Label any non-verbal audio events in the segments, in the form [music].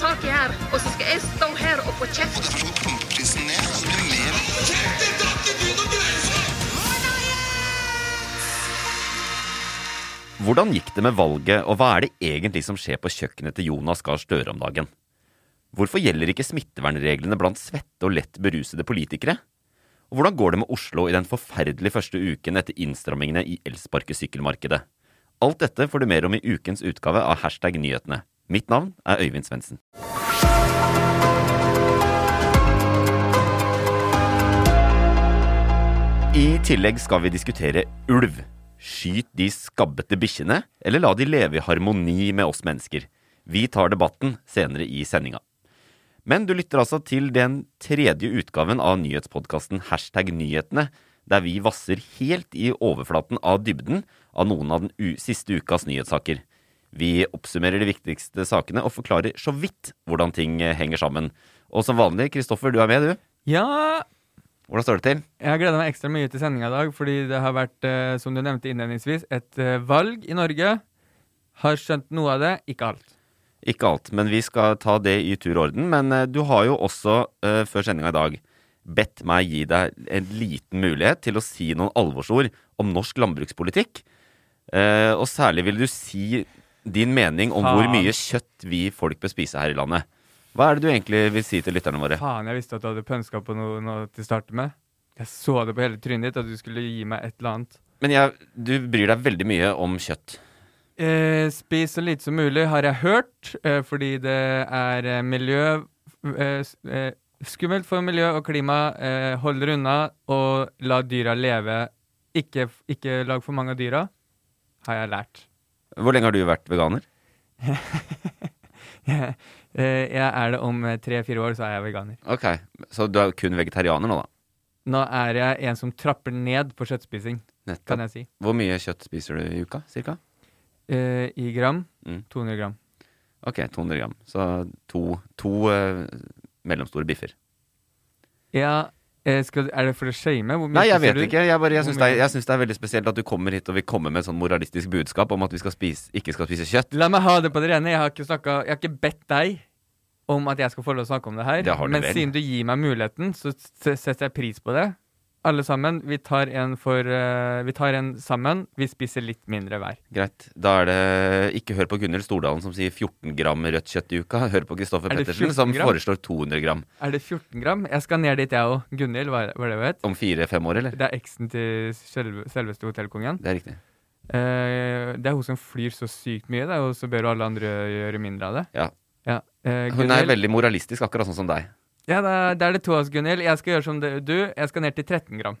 På i her, og så skal jeg stå her og få kjeft. Ned, så du. Hvordan gikk det med valget, og hva er det egentlig som skjer på kjøkkenet til Jonas Gahr Støre om dagen? Hvorfor gjelder ikke smittevernreglene blant svette og lett berusede politikere? Og hvordan går det med Oslo i den forferdelige første uken etter innstrammingene i elsparkesykkelmarkedet? Alt dette får du mer om i ukens utgave av Hashtag nyhetene. Mitt navn er Øyvind Svendsen. I tillegg skal vi diskutere ulv. Skyt de skabbete bikkjene, eller la de leve i harmoni med oss mennesker? Vi tar debatten senere i sendinga. Men du lytter altså til den tredje utgaven av nyhetspodkasten Hashtag nyhetene, der vi vasser helt i overflaten av dybden av noen av den siste ukas nyhetssaker. Vi oppsummerer de viktigste sakene og forklarer så vidt hvordan ting eh, henger sammen. Og som vanlig, Kristoffer, du er med, du. Ja, Hvordan står det til? jeg gleder meg ekstra mye til sendinga i dag, fordi det har vært, eh, som du nevnte innledningsvis, et eh, valg i Norge. Har skjønt noe av det, ikke alt. Ikke alt, men vi skal ta det i tur og orden. Men du har jo også, før sendinga i dag, bedt meg gi deg en liten mulighet til å si noen alvorsord om norsk landbrukspolitikk. Og særlig vil du si din mening om hvor mye kjøtt vi folk bør spise her i landet. Hva er det du egentlig vil si til lytterne våre? Faen, jeg visste at du hadde pønska på noe, noe til å starte med. Jeg så det på hele trynet ditt, at du skulle gi meg et eller annet. Men jeg, du bryr deg veldig mye om kjøtt. Eh, spis så lite som mulig, har jeg hørt, eh, fordi det er eh, miljø eh, eh, Skummelt for miljø og klima. Eh, hold dere unna, og la dyra leve. Ikke, ikke lag for mange av dyra, har jeg lært. Hvor lenge har du vært veganer? [laughs] Eh, jeg er det om eh, tre-fire år, så er jeg veganer. Ok, Så du er kun vegetarianer nå, da? Nå er jeg en som trapper ned på kjøttspising, kan jeg si. Hvor mye kjøtt spiser du i uka, cirka? Eh, I gram Mm. 200 gram. Ok, 200 gram. Så to, to eh, mellomstore biffer. Ja, skal, er det for å shame? Nei, jeg vet ikke. Jeg, bare, jeg syns det, det er veldig spesielt at du kommer hit og vil komme med et sånn moralistisk budskap om at vi skal spise, ikke skal spise kjøtt. La meg ha det på det rene. Jeg har ikke, snakket, jeg har ikke bedt deg om at jeg skal få lov å snakke om det her. Det men vel. siden du gir meg muligheten, så setter jeg pris på det. Alle sammen. Vi tar en, for, uh, vi tar en sammen. Vi spiser litt mindre hver. Greit. Da er det ikke hør på Gunhild Stordalen som sier 14 gram rødt kjøtt i uka. Hør på Kristoffer Er Pettersen som foreslår 200 gram. Er det 14 gram? Jeg skal ned dit, jeg òg. Gunhild, hva er det hun het? Om fire-fem år, eller? Det er eksen til selve, selveste hotellkongen. Det er riktig. Uh, det er hun som flyr så sykt mye, det, og så ber hun alle andre gjøre mindre av det. Ja. Ja. Uh, Hun er veldig moralistisk, akkurat sånn som deg. Ja, da, da er det to av oss, Gunhild. Jeg skal gjøre som det, du. Jeg skal ned til 13 gram.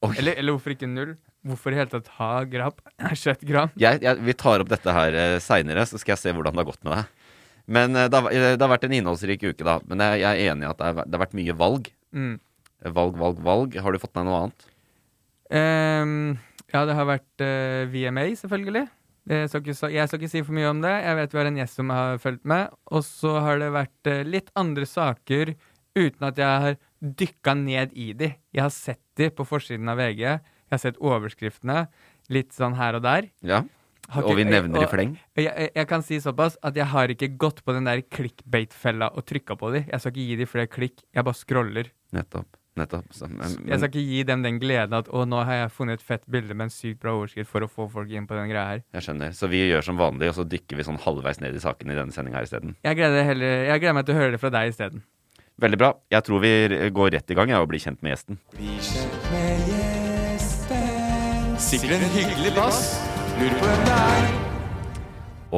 Oi. Eller, eller hvorfor ikke null? Hvorfor i hele tatt ha gram? [laughs] Kjøtt gram? Jeg, jeg, vi tar opp dette her uh, seinere, så skal jeg se hvordan det har gått med deg. Men eh, det, har, eh, det har vært en innholdsrik uke, da. Men jeg, jeg er enig i at det, har, det har vært mye valg. Mm. Valg, valg, valg. Har du fått med noe annet? Um, ja, det har vært uh, VMA, selvfølgelig. Jeg skal, ikke, jeg skal ikke si for mye om det. Jeg vet vi har en gjest som har fulgt med. Og så har det vært uh, litt andre saker uten at jeg har dykka ned i de. Jeg har sett de på forsiden av VG. Jeg har sett overskriftene litt sånn her og der. Ja. Ikke, Og vi nevner i fleng. Jeg, jeg, jeg kan si såpass at jeg har ikke gått på den der clickbait-fella og trykka på de. Jeg skal ikke gi de flere klikk, jeg bare scroller. Nettopp. Nettopp. Så, men, Jeg skal ikke gi dem den gleden at å, nå har jeg funnet et fett bilde med en sykt bra overskrift for å få folk inn på den greia her. jeg skjønner. Så vi gjør som vanlig, og så dykker vi sånn halvveis ned i saken i denne sendinga her isteden. Jeg gleder, heller, jeg gleder meg til å høre det fra deg isteden. Veldig bra. Jeg tror vi går rett i gang jeg, og blir kjent med gjesten. Bli kjent med gjesten. Sikkert en hyggelig bass. Lurer på hvem det er.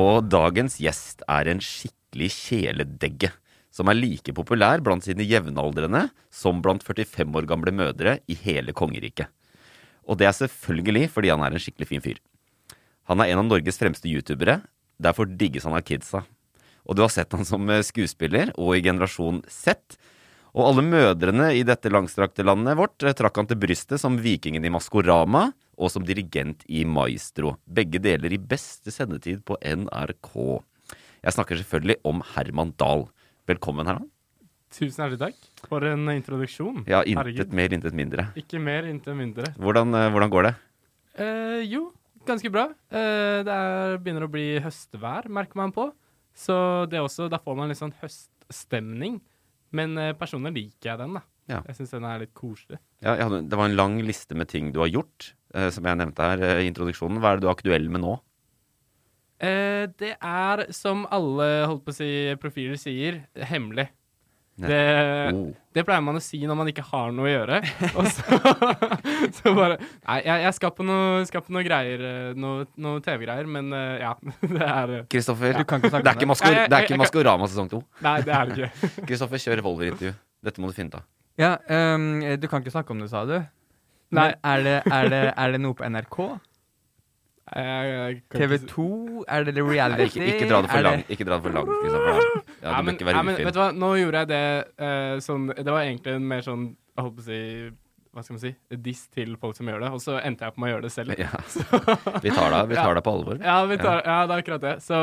Og dagens gjest er en skikkelig kjæledegge. Som er like populær blant sine jevnaldrende som blant 45 år gamle mødre i hele kongeriket. Og det er selvfølgelig fordi han er en skikkelig fin fyr. Han er en av Norges fremste youtubere. Derfor digges han av kidsa. Og du har sett han som eh, skuespiller og i generasjon Z. Og alle mødrene i dette langstrakte landet vårt eh, trakk han til brystet som vikingen i Maskorama og som dirigent i Maestro. Begge deler i beste sendetid på NRK. Jeg snakker selvfølgelig om Herman Dahl. Velkommen, Herman. Tusen hjertelig takk for en introduksjon. Ja, intet Herregud. mer, intet mindre. Ikke mer, intet mindre. Hvordan, eh, hvordan går det? Eh, jo, ganske bra. Eh, det er, begynner å bli høstvær, merker man på. Så det er også, da får man litt sånn høststemning. Men eh, personlig liker jeg den, da. Ja. Jeg syns den er litt koselig. Ja, hadde, det var en lang liste med ting du har gjort, eh, som jeg nevnte her eh, i introduksjonen. Hva er det du er aktuell med nå? Eh, det er, som alle holdt på å si, profiler sier, hemmelig. Det, Oh. det pleier man å si når man ikke har noe å gjøre. Og så, [laughs] så bare Nei, jeg, jeg skal på noe, skal på noe greier, eh, noe, noe TV-greier, men eh, ja. [laughs] Det er eh, Kristoffer, Du kan ikke snakke det er ikke, Maskor, nei, jeg- det er ikke jeg- jeg- Maskorama sesong to. [laughs] Nei, det er det ikke. Kristoffer, kjør revolverintervju. Dette må du finne ut av. Ja, um, du kan ikke snakke om det, sa du? Nei. Er det, er, det, er det noe på NRK? Kan TV 2? Er det Nei, reality? ikke, ikke dra det for langt, ikke dra det for langt, liksom. ja, Ja, men, ikke være nei, men vet du hva, nå gjorde jeg det uh, sånn Det var egentlig en mer sånn Jeg holdt på å si Hva skal man si? Diss til folk som gjør det, og så endte jeg på med å gjøre det selv. Ja. Vi tar deg, [laughs] ja. på alvor. Ja, vi tar, ja. det er akkurat det. Så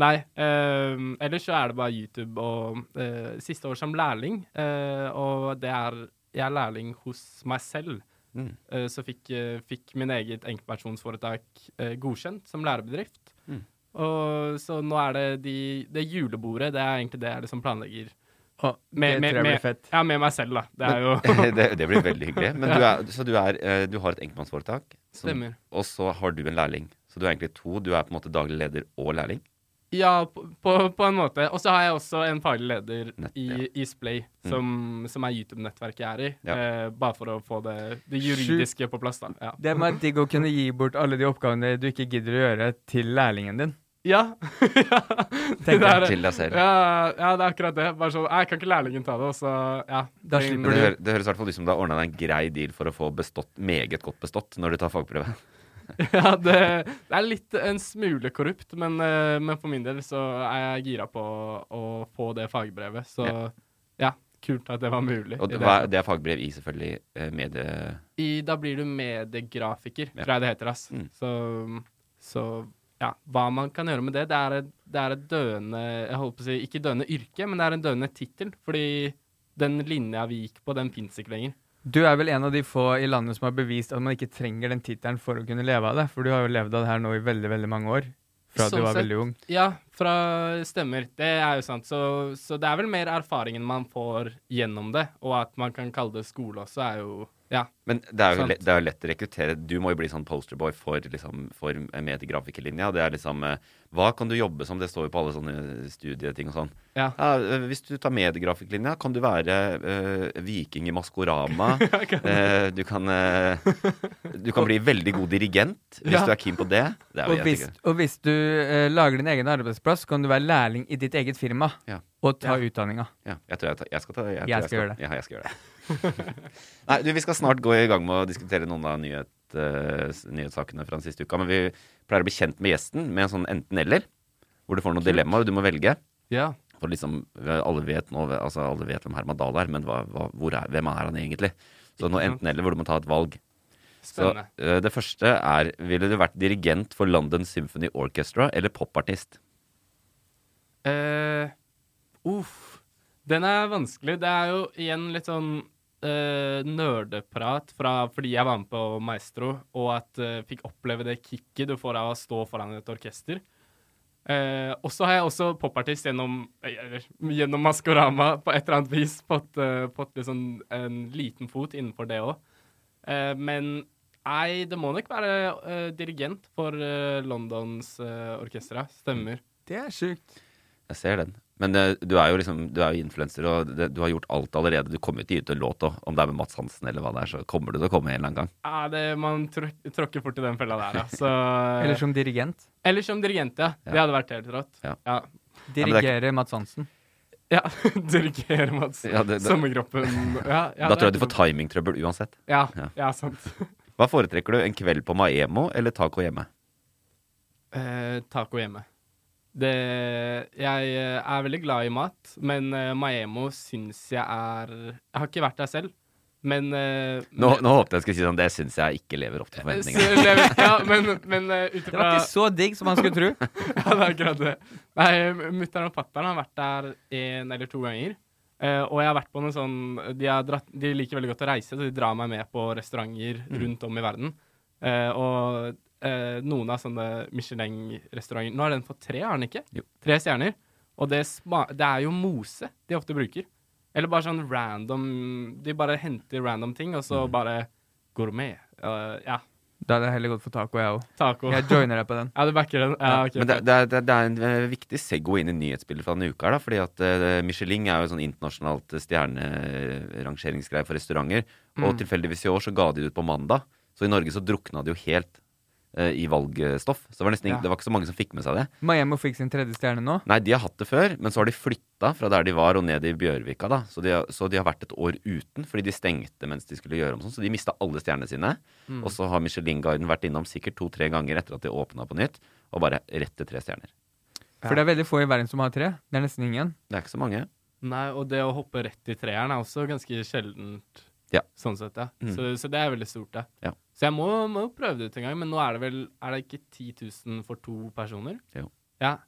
nei. eh, ellers så er det bare YouTube og uh, siste år som lærling. uh, og det er Jeg er lærling hos meg selv. Mm. Eh, så fikk, eh, fikk min eget enkeltpersonsforetak eh, godkjent som lærebedrift. Mm. Og så nå er det de, det julebordet, det er egentlig det jeg liksom planlegger. Å, Med, det med, tror jeg blir med, fett. ja, med meg selv, da. Det er jo [laughs] det, det blir veldig hyggelig. [laughs] Men du er, så du, er, du har et enkeltmannsforetak, som- Stemmer. og så har du en lærling. Så du er egentlig to. Du er på en måte daglig leder og lærling. Ja, på, på, på en måte. Og så har jeg også en faglig leder Nett, i, ja. Isplay, Splay, som, som er YouTube-nettverket jeg er i. Ja. Eh, bare for å få det, det juridiske på plass, da. Ja. Det er digg å kunne gi bort alle de oppgavene du ikke gidder å gjøre, til lærlingen din. Ja. [laughs] ja. Det Tenker Til deg selv. ja, ja, det er akkurat det. Bare sånn, Jeg Kan ikke lærlingen ta det? Og så, ja. Da slipper det, du- det høres i hvert fall ut som du har ordna deg en grei deal for å få bestått, meget godt bestått når du tar fagprøve. [laughs] Ja, det, det er litt en smule korrupt, men, eh, men for min del så er jeg gira på å få det fagbrevet. Så ja, kult at det var mulig. Og det, det. er- det fagbrev i selvfølgelig eh, medie... I, da blir du mediegrafiker, Ja. tror jeg det heter. ass. Mm. Så, så ja, hva man kan gjøre med det, det er et, det er et døende Jeg holdt på å si ikke døende yrke, men det er en døende tittel. Fordi den linja vi gikk på, den fins ikke lenger. Du er vel en av de få i landet som har bevist at man ikke trenger den tittelen for å kunne leve av det, for du har jo levd av det her nå i veldig, veldig mange år. Fra Sånn du var sett. veldig ung. Ja, fra stemmer. Det er jo sant. Så, så det er vel mer erfaringen man får gjennom det, og at man kan kalle det skole også, er jo Ja. Men det er jo lett, det er jo lett å rekruttere. Du må jo bli sånn posterboy for, liksom, for mediegrafikerlinja. Det er liksom eh, Hva kan du jobbe som? Det står jo på alle sånne studieting og sånn. Ja. Ja, hvis du tar mediegrafikerlinja, kan du være eh, viking i Maskorama. [laughs] uh, du kan eh, Du kan bli veldig god dirigent hvis Ja. du er keen på det. Det Og hvis, og hvis du eh, lager din egen arbeidsplass, kan du være lærling i ditt eget firma og ta Ja. utdanninga. Ja, jeg tror jeg, ta, jeg skal ta Jeg, tror Jeg skal gjøre det. Ja, jeg skal gjøre det. Nei, du, Vi skal snart gå i gang med å diskutere noen av nyhet, uh, nyhetssakene fra den siste uka. Men vi pleier å bli kjent med gjesten med en sånn enten-eller. Hvor du får noen dilemmaer, og du må velge. ja. For liksom, Alle vet nå, altså alle vet hvem Herman Dahl er, men hva, hva, hvor er, hvem er han egentlig? Så noe enten-eller hvor du må ta et valg. Så Spennende. eh, Det første er Ville du vært dirigent for London Symphony Orchestra eller popartist? Eh, uff. Den er vanskelig. Det er jo igjen litt sånn eh, nerdeprat fra fordi jeg var med på Maestro, og at uh, fikk oppleve det kicket du får av å stå foran et orkester. Uh, og så har jeg også popartist gjennom, eller, gjennom Maskorama på et eller annet vis fått, uh, fått liksom en liten fot innenfor det òg. Uh, men nei, det må nok være eh, dirigent for Londons uh, orkestra. Stemmer. Det er sjukt. Jeg ser den. Men det, du er jo liksom Du er jo influenser, og det, du har gjort alt allerede. Du kommer jo til å gi ut en låt òg. Om det er med Mats Hansen eller hva det er, så kommer du til å komme en eller annen gang. Ja, det, man tråk, tråkker fort i den fella der, ja. Så, [laughs] Eller som dirigent. Eller som dirigent, ja. Det hadde vært helt rått. Ja. Ja. er Dirigere Mats Hansen. Ja, [laughs] dirigere Mats. Ja, det- Sommerkroppen. Ja, ja, da tror jeg du får timingtrøbbel uansett. Ja, Ja. ja, sant. Hva foretrekker du? En kveld på Maemo eller taco hjemme? Eh, taco hjemme. Det Jeg eh, er veldig glad i mat, men uh, Maemo syns jeg er Jeg har ikke vært der selv, men uh, Nå, nå håpet jeg skulle si sånn Det syns jeg ikke lever opp til forventningene. Ja, men, men uh, Det var ikke så digg som man skulle tro. [laughs] Ja, det er akkurat det. Nei, mutter'n og fatter'n har vært der en eller to ganger. Uh, og jeg har vært på noen sånn de, har dratt, de liker veldig godt å reise, så de drar meg med på restauranter Mm. rundt om i verden. Uh, og eh, noen av sånne Michelin-restauranter Nå har den fått tre, har den ikke? Jo. Tre stjerner. Og det, det er jo mose de ofte bruker. Eller bare sånn random De bare henter random ting, og Mm. så bare gourmet. Uh, ja. Da hadde jeg heller gått for taco, jeg òg. Taco. Jeg joiner deg på den. [laughs] Ja, du backer den? Ja, okay, Men det, det, er, det, er- en eh, viktig seggo inn i nyhetsbildet fra denne uka. her da, fordi at uh, Michelin er jo sånn internasjonalt stjernerangeringsgreie for restauranter. Og Mm. tilfeldigvis i år så ga de det ut på mandag. Så i Norge så drukna det jo helt i valgstoff. Så det var, nesten, Ja. det var ikke så mange som fikk med seg det. Miami fikk sin tredje stjerne nå. Nei, de har hatt det før, men så har de flytta fra der de var og ned i Bjørvika. da. Så de, har, så de har vært et år uten, fordi de stengte mens de skulle gjøre om sånn. Så de mista alle stjernene sine. Mm. Og så har Michelin-guiden vært innom sikkert to-tre ganger etter at de åpna på nytt, og bare rett til tre stjerner. For det er veldig få i verden som har tre. Det er nesten ingen. Det er ikke så mange. Nei, og det å hoppe rett i treeren er også ganske sjeldent. Ja. Sånn sett, ja. Mm. Så, så det er veldig stort, det. Ja. Så jeg må, må prøve det ut en gang, men nå er det vel Er det ikke 10 000 for to personer? Jo. Ja.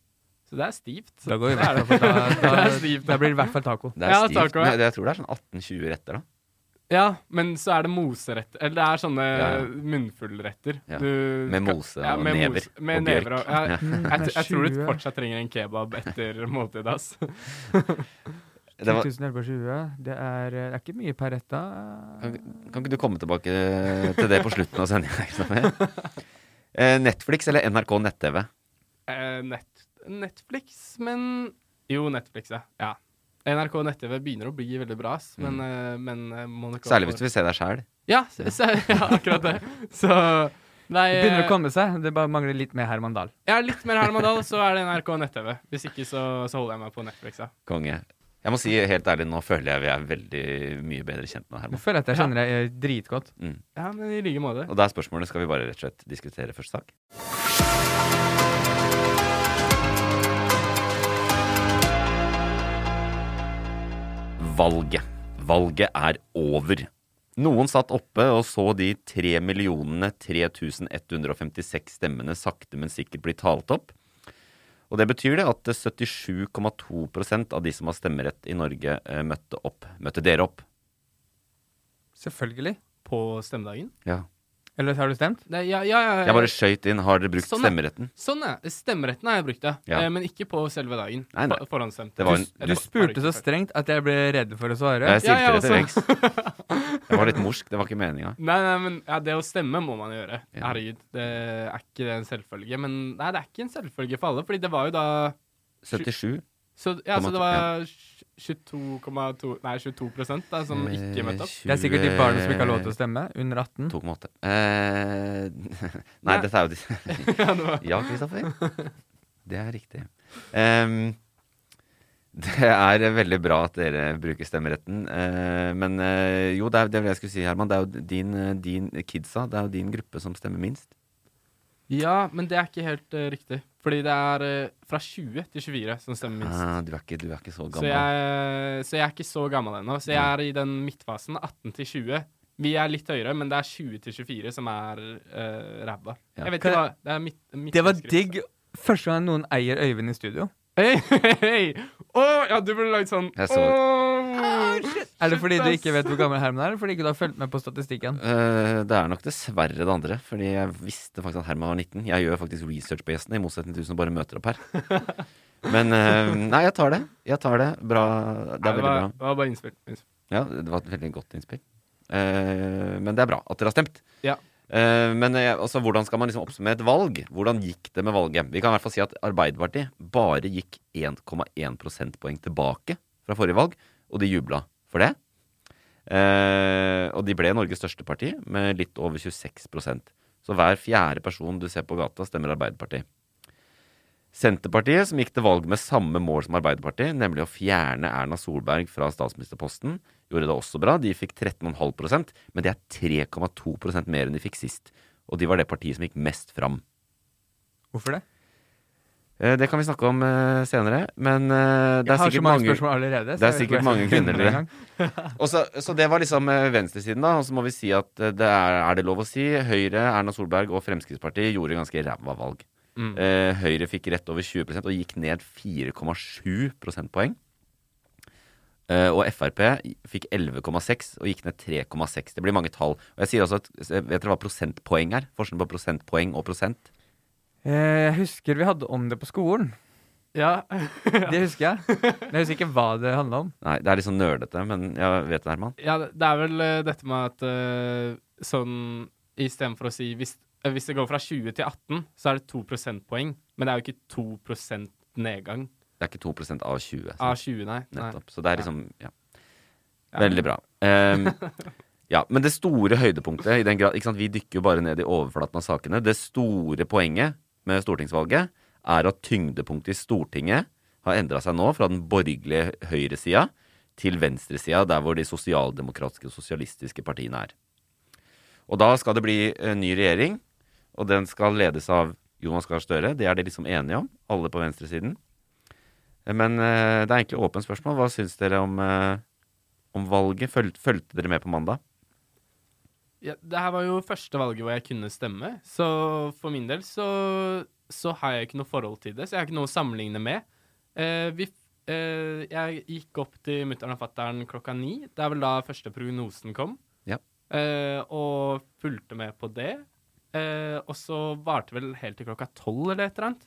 Så det er stivt. Da går vi [laughs] da, [laughs] det er da, stivt. da blir det i hvert fall taco. Det er Ja, stivt. taco, ja. Men jeg, jeg tror det er sånn 18-20 retter, da. Ja, men så er det moseretter. Eller det er sånne Ja, ja. munnfullretter. Ja. Med mose ja, og med never Mose, med og never og- ja. Ja. [laughs] Mm, Jeg, jeg tror du fortsatt trenger en kebab etter måltidet, ass. Det var, 1011,20. Det er, det er ikke mye per retta. kan, kan ikke du komme tilbake til det på slutten av sendinga? Eh, Netflix eller NRK nett-TV? Eh, net, Netflix, men Jo, Netflix, ja. ja. NRK nett-TV begynner å bli veldig bra, men, mm. men eh, nok Mm. Særlig hvis du vil se deg sjæl. Ja, [laughs] ja, akkurat det. Så Nei, Det begynner å komme seg. Det bare mangler litt mer Herman Dahl. ja, litt mer Herman Dahl, så er det NRK nett-TV. Hvis ikke, så, så holder jeg meg på Netflix, ja. Konge. Jeg må si helt ærlig, nå føler jeg vi er veldig mye bedre kjent Jeg Herman. føler at jeg kjenner deg eh, dritgodt. Mm. Ja, men i like måte. Og det er spørsmålet. Skal vi bare rett og slett diskutere første sak? Valget. Valget er over. Noen satt oppe og så de 3 3156 stemmene sakte, men sikkert bli talt opp. Og det betyr det at 77,2% av de som har stemmerett i Norge, eh, møtte opp. Møtte dere opp? Selvfølgelig. På stemmedagen? Ja. Eller har du stemt? Nei, ja, ja, ja, Jeg bare skøyt inn. Har dere brukt Sånn, stemmeretten? Sånn, ja. Stemmeretten har jeg brukt, ja. Ja. Eh, men ikke på selve dagen. Nei, nei. For. Det var en- Du du spurte så strengt at jeg ble redd for å svare. Jeg jeg det til også. veggs. Jeg var litt morsk. Det var ikke meninga. [laughs] Nei, nei, men ja, det å stemme må man gjøre. Ja. Herregud, det er ikke det en selvfølge. Men nei, det er ikke en selvfølge for alle, fordi det var jo da 77. Så, ja, så det var var 22,2 Nei, 22 prosent da, som ikke møtte opp. Det er sikkert de barna som ikke har lov til å stemme. Under 18. 2,8. Eh, [laughs] nei, dette er jo de [laughs] Ja, det var- Ja, Kristoffer. Det er riktig. Um, det er veldig bra at dere bruker stemmeretten. Uh, men uh, jo, det er det jeg skulle si, Herman. Det er jo din, eh, din kidsa. Det er jo din gruppe som stemmer minst. Ja, men det er ikke helt eh, riktig. Fordi det er eh, fra 20 til 24 som stemmer minst. Ah, du, er ikke, du er ikke så Så gammel. jeg, så jeg er ikke så gammel ennå. Så jeg er i den midtfasen, 18 til 20. Vi er litt høyere, men det er 20 til 24 som er uh, ræva. Ja. Jeg vet Kan ikke hva Det er midt, Det var digg første gang noen eier Øyvind i studio. Hei, [laughs] hei, hei! Å, ja, du burde lagd sånn Jeg så- Åh, Er det fordi du ikke vet hvor gammel Herman er, eller fordi ikke du har fulgt med på statistikken? Uh, det er nok dessverre det andre, fordi jeg visste faktisk at Herman var 19. Jeg gjør faktisk research på gjestene, i motsetning til du som bare møter opp her. [laughs] Men uh, nei, jeg tar det. Jeg tar det. Bra. Det Nei, er veldig var, bra. Det var bare innspill. innspill. Ja, det var et veldig godt innspill. Uh, men det er bra at dere har stemt. Ja. Eh, men altså, hvordan skal man liksom oppsummere et valg? Hvordan gikk det med valget? Vi kan i hvert fall si at Arbeiderpartiet bare gikk 1,1 prosentpoeng tilbake fra forrige valg, og de jubla for det. Eh, og de ble Norges største parti med litt over 26% Så hver fjerde person du ser på gata, stemmer Arbeiderpartiet. Senterpartiet, som gikk til valg med samme mål som Arbeiderpartiet, nemlig å fjerne Erna Solberg fra statsministerposten, gjorde det også bra. De fikk 13,5% men det er 3,2% mer enn de fikk sist. Og de var det partiet som gikk mest fram. Hvorfor det? Eh, Det kan vi snakke om eh, senere, men eh, det er sikkert mange spørsmål allerede. det er sikkert mange kvinner. Og så, så det var liksom venstresiden, da. Og så må vi si at det er, er det lov å si, Høyre, Erna Solberg og Fremskrittspartiet gjorde ganske ræva valg. Mm. Høyre fikk rett over 20% og gikk ned 4,7 prosentpoeng. Og Frp fikk 11,6 og gikk ned 3,6. Det blir mange tall. Og jeg sier også at, Vet dere hva prosentpoeng er? Forskjellen på prosentpoeng og prosent? Eh, Jeg husker vi hadde om det på skolen. Ja. [laughs] Det husker jeg. Men jeg husker ikke hva det handla om. Nei, det er litt sånn nerdete, men jeg vet det, Herman. ja, det er vel eh, dette med at eh, sånn Istedenfor å si hvis, hvis det går fra 20 til 18, så er det 2 prosentpoeng. Men det er jo ikke 2% nedgang Det er ikke 2% av 20. av 20, nei. nei. Nettopp. Så det er liksom ja. Ja. Veldig bra. Um, [laughs] ja, Men det store høydepunktet i den grad, ikke sant, Vi dykker jo bare ned i overflaten av sakene. Det store poenget med stortingsvalget er at tyngdepunktet i Stortinget har endra seg nå fra den borgerlige høyresida til venstresida, der hvor de sosialdemokratiske og sosialistiske partiene er. Og da skal det bli en ny regjering, og den skal ledes av Jonas Gahr Støre. Det er de liksom enige om, alle på venstresiden. Men eh, det er egentlig åpent spørsmål. Hva syns dere om, eh, om valget? Fulgte dere med på mandag? Ja, det her var jo første valget hvor jeg kunne stemme, så for min del så, så har jeg ikke noe forhold til det, så jeg har ikke noe å sammenligne med. Eh, vi, eh, jeg gikk opp til mutter'n og fatter'n klokka ni. Det er vel da første prognosen kom. Ja. Eh, og fulgte med på det. Eh, og så varte vel helt til klokka tolv eller et eller annet.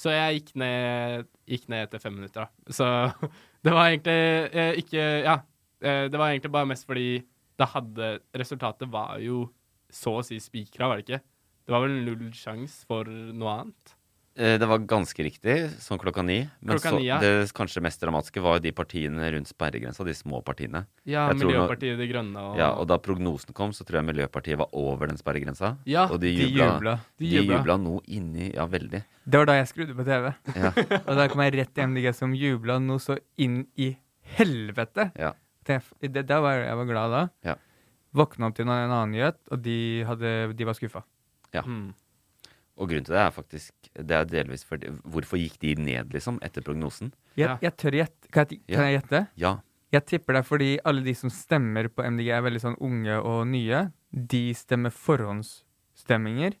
Så jeg gikk ned, gikk ned etter fem minutter, da. Så [laughs] det var egentlig eh, ikke Ja. Eh, det var egentlig bare mest fordi det hadde Resultatet var jo så å si spikra, var det ikke? Det var vel null sjanse for noe annet. Eh, Det var ganske riktig, sånn klokka ni. Men Klokka så, ni, ja. det kanskje mest dramatiske var de partiene rundt sperregrensa, de små partiene. Ja, Jeg Miljøpartiet De Grønne og Ja, Og da prognosen kom, så tror jeg Miljøpartiet var over den sperregrensa. Ja, og de De jubla, jubla. De jubla noe inni Ja, veldig. Det var da jeg skrudde på TV. Ja. [laughs] Og da kom jeg rett til MDG som jubla noe så inn i helvete. Ja. Det, det, var jeg var glad da. Ja. Våkna opp til en annen nyhet, og de, hadde, de var skuffa. Mm. Og grunnen til det er faktisk Det er delvis fordi Hvorfor gikk de ned, liksom, etter prognosen? Jeg, Ja. jeg tør gjette. Kan, jeg- kan jeg gjette? Ja. Jeg tipper det er fordi alle de som stemmer på MDG er veldig sånn unge og nye. De stemmer forhåndsstemminger.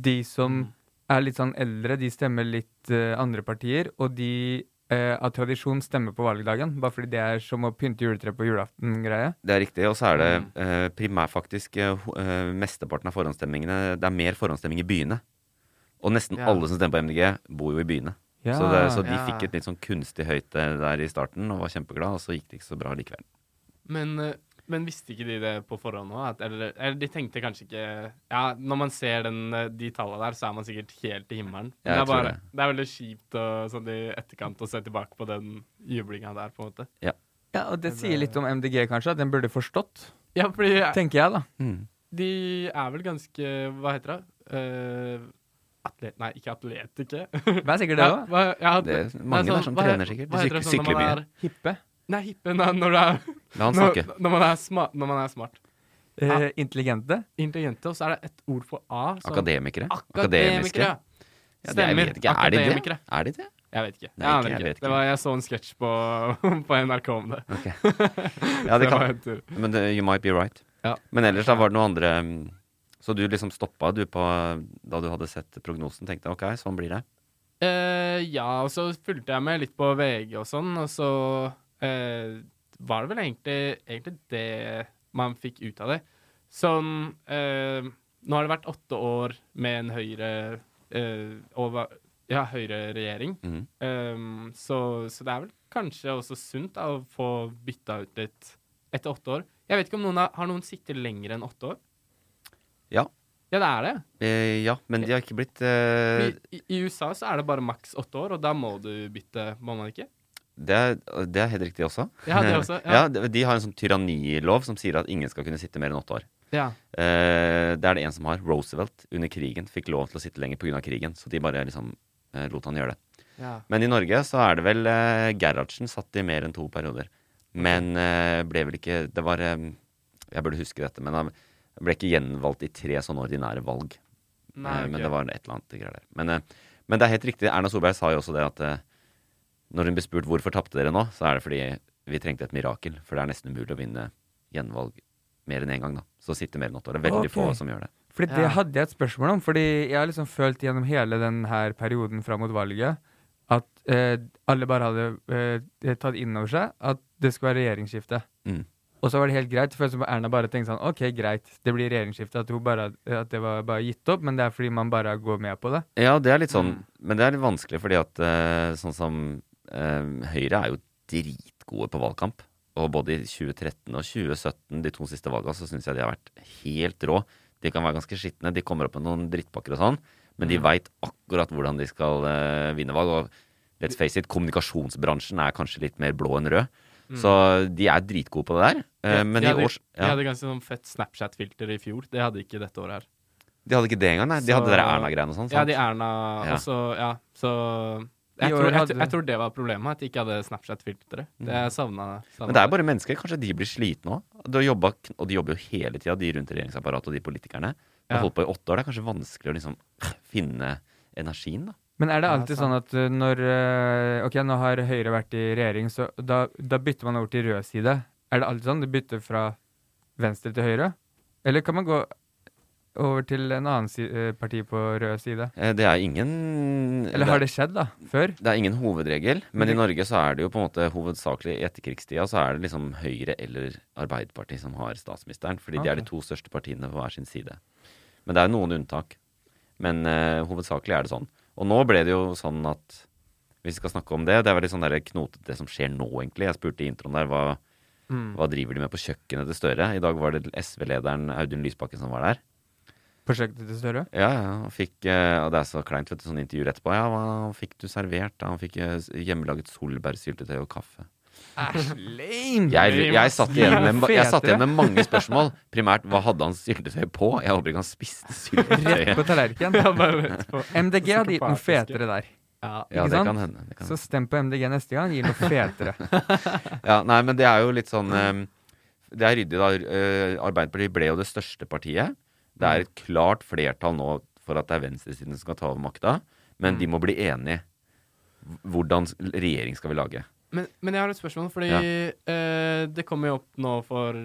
De som er litt sånn eldre, de stemmer litt uh, andre partier. Og de eh, av tradisjon stemmer på valgdagen, bare fordi det er som å pynte juletre på julaften-greie. Det er riktig. Og så er det Mm. eh, primært faktisk eh, eh, mesteparten av forhåndsstemmingene Det er mer forhåndsstemming i byene. Og nesten Ja. alle som stemmer på MDG, bor jo i byene. Ja. Så, det, så de Ja. fikk et litt sånn kunstig høyte der i starten og var kjempeglad, og så gikk det ikke så bra likevel. Men, eh, men visste ikke de det på forhånd òg? Eller, eller de tenkte kanskje ikke Ja, når man ser den, eh, de tallene der, så er man sikkert helt i himmelen. Ja, det, er bare, det. det er veldig kjipt og, sånn i etterkant å se tilbake på den jublinga der, på en måte. Ja, og det sier litt om MDG, kanskje, at den burde forstått, Ja, fordi tenker jeg, da. Mm. de er vel ganske Hva heter det? Uh, atlet... Nei, ikke atletiker. Hva er sikkert det Ja, òg? Ja, ja, Det mange der som trener sikkert. De syk- sånn sykler mye. Hippe. Nei, hippe når, når du er La han når, når, man er smart, når man er smart. Eh, intelligente. Intelligente, og så er det et ord for A. som- Akademikere. Akademikere. ja. Stemmer. det, jeg ikke. Er de? Akademikere. Er de det? Jeg vet ikke. Nei, jeg ikke, jeg vet ikke. Det var, jeg så en sketsj på, [laughs] på NRK om det. Okay. [laughs] Ja, det kan. Men det, you might be right. Ja. Men ellers da var det noe andre mm, Så du liksom stoppa du på Da du hadde sett prognosen, tenkte ok, sånn blir det? Eh, ja, og så fulgte jeg med litt på VG og sånn, og så eh, var det vel egentlig, egentlig det man fikk ut av det. Sånn eh, Nå har det vært åtte år med en høyre eh, over, ja, høyreregjering. Mhm. Um, så, så det er vel kanskje også sunt da, å få bytta ut litt etter åtte år. Jeg vet ikke om noen har, har noen sittet lenger enn åtte år? Ja. Ja, det er det. Eh, ja, men de har ikke blitt eh, I, I USA så er det bare maks åtte år, og da må du bytte, må man ikke? Det, er, det er helt riktig også. Ja, det også, ja. [laughs] ja, de, har en sånn tyrannilov som sier at ingen skal kunne sitte mer enn åtte år. Ja. Eh, det er det en som har. Roosevelt under krigen fikk lov til å sitte lenger pga. krigen, så de bare liksom eh, lot han gjøre det. Ja. Men i Norge så er det vel eh, Gerhardsen satt i mer enn to perioder. Men eh, ble vel ikke Det var eh, Jeg burde huske dette, men han ble ikke gjenvalgt i tre sånne ordinære valg. Nei, Eh, Men det var et eller annet greier der. Men, eh, men det er helt riktig. Erna Solberg sa jo også det at når hun blir spurt hvorfor tapte dere nå, så er det fordi vi trengte et mirakel. For det er nesten umulig å vinne gjenvalg mer enn én gang, da. Så sitte mer enn åtte år. Det er veldig okay. få som gjør det. Fordi det hadde jeg et spørsmål om. Fordi jeg har liksom følt gjennom hele denne perioden fram mot valget at eh, alle bare hadde eh, tatt inn over seg at det skulle være regjeringsskifte. Mm. Og så var det helt greit. Det føles som Erna bare tenkte sånn OK, greit, det blir regjeringsskifte. At, hun bare, at det var bare gitt opp, men det er fordi man bare går med på det. Ja, det er litt sånn Mm. Men det er litt vanskelig fordi at eh, sånn som Høyre er jo dritgode på valgkamp. Og både i 2013 og 2017, de to siste valgene, så syns jeg de har vært helt rå. De kan være ganske skitne, de kommer opp med noen drittpakker og sånn, men de veit akkurat hvordan de skal uh, vinne valg. Og let's face it, kommunikasjonsbransjen er kanskje litt mer blå enn rød. Så de er dritgode på det der. Uh, Ja, men de i hadde, års de hadde ganske sånn fett Snapchat-filter i fjor. Det hadde ikke dette året her. De hadde ikke det engang, nei. De Så- hadde det Erna-greiene og sånn. Ja, de Erna Ja. også, ja. Så I jeg tror, jeg, jeg tror det var problemet, at de ikke hadde Snapchat-filteret. Det jeg savna. Men det er bare mennesker. Kanskje de blir slitne òg. Og de jobber jo hele tida, de rundt regjeringsapparatet og de politikerne. De har holdt på i åtte år. Det er kanskje vanskelig å liksom finne energien, da. Men er det alltid sånn at uh, når uh, Ok, nå har Høyre vært i regjering, så da, da bytter man over til rød side. Er det alltid sånn? Du bytter fra venstre til høyre? Eller kan man gå over til en annen si uh, parti på rød side? Eh, Det er ingen Eller har det skjedd, da? Før? Det er ingen hovedregel, men i Norge så er det jo på en måte hovedsakelig i etterkrigstida så er det liksom Høyre eller Arbeiderpartiet som har statsministeren, fordi de er de to største partiene på hver sin side. Men det er noen unntak. Men uh, hovedsakelig er det sånn. Og nå ble det jo sånn at hvis vi skal snakke om det Det er veldig sånn knotete det som skjer nå, egentlig. Jeg spurte i introen der hva, Mm. hva driver de med på kjøkkenet til Støre. I dag var det SV-lederen Audun Lysbakken som var der. Prosjektet til Støre? Ja, ja, Og, fikk, eh, og det er så kleint, vet du, sånn intervju etterpå. Ja, hva fikk du servert? da? Han fikk eh, hjemmelaget solbærsyltetøy og kaffe. Æsj, lame! Jeg, jeg, satt igjen med, jeg satt igjen med mange spørsmål. Primært, hva hadde han syltetøy på? Jeg håper ikke han spiste Rett syltetøy. på tallerkenen. Ja, bare rett på. MDG hadde gitt noe fetere der. Ja. Ja, det sant? kan hende. Det kan. Så stem på MDG neste gang, gir noe fetere. [laughs] Ja, nei, men det er jo litt sånn um, Det er ryddig, da. Uh, Arbeiderpartiet ble jo det største partiet. Det er et klart flertall nå for at det er venstresiden som skal ta over makta. Men de må bli enige. Hvordan regjering skal vi lage? Men, men jeg har et spørsmål, fordi Ja. eh, det kom jo opp nå for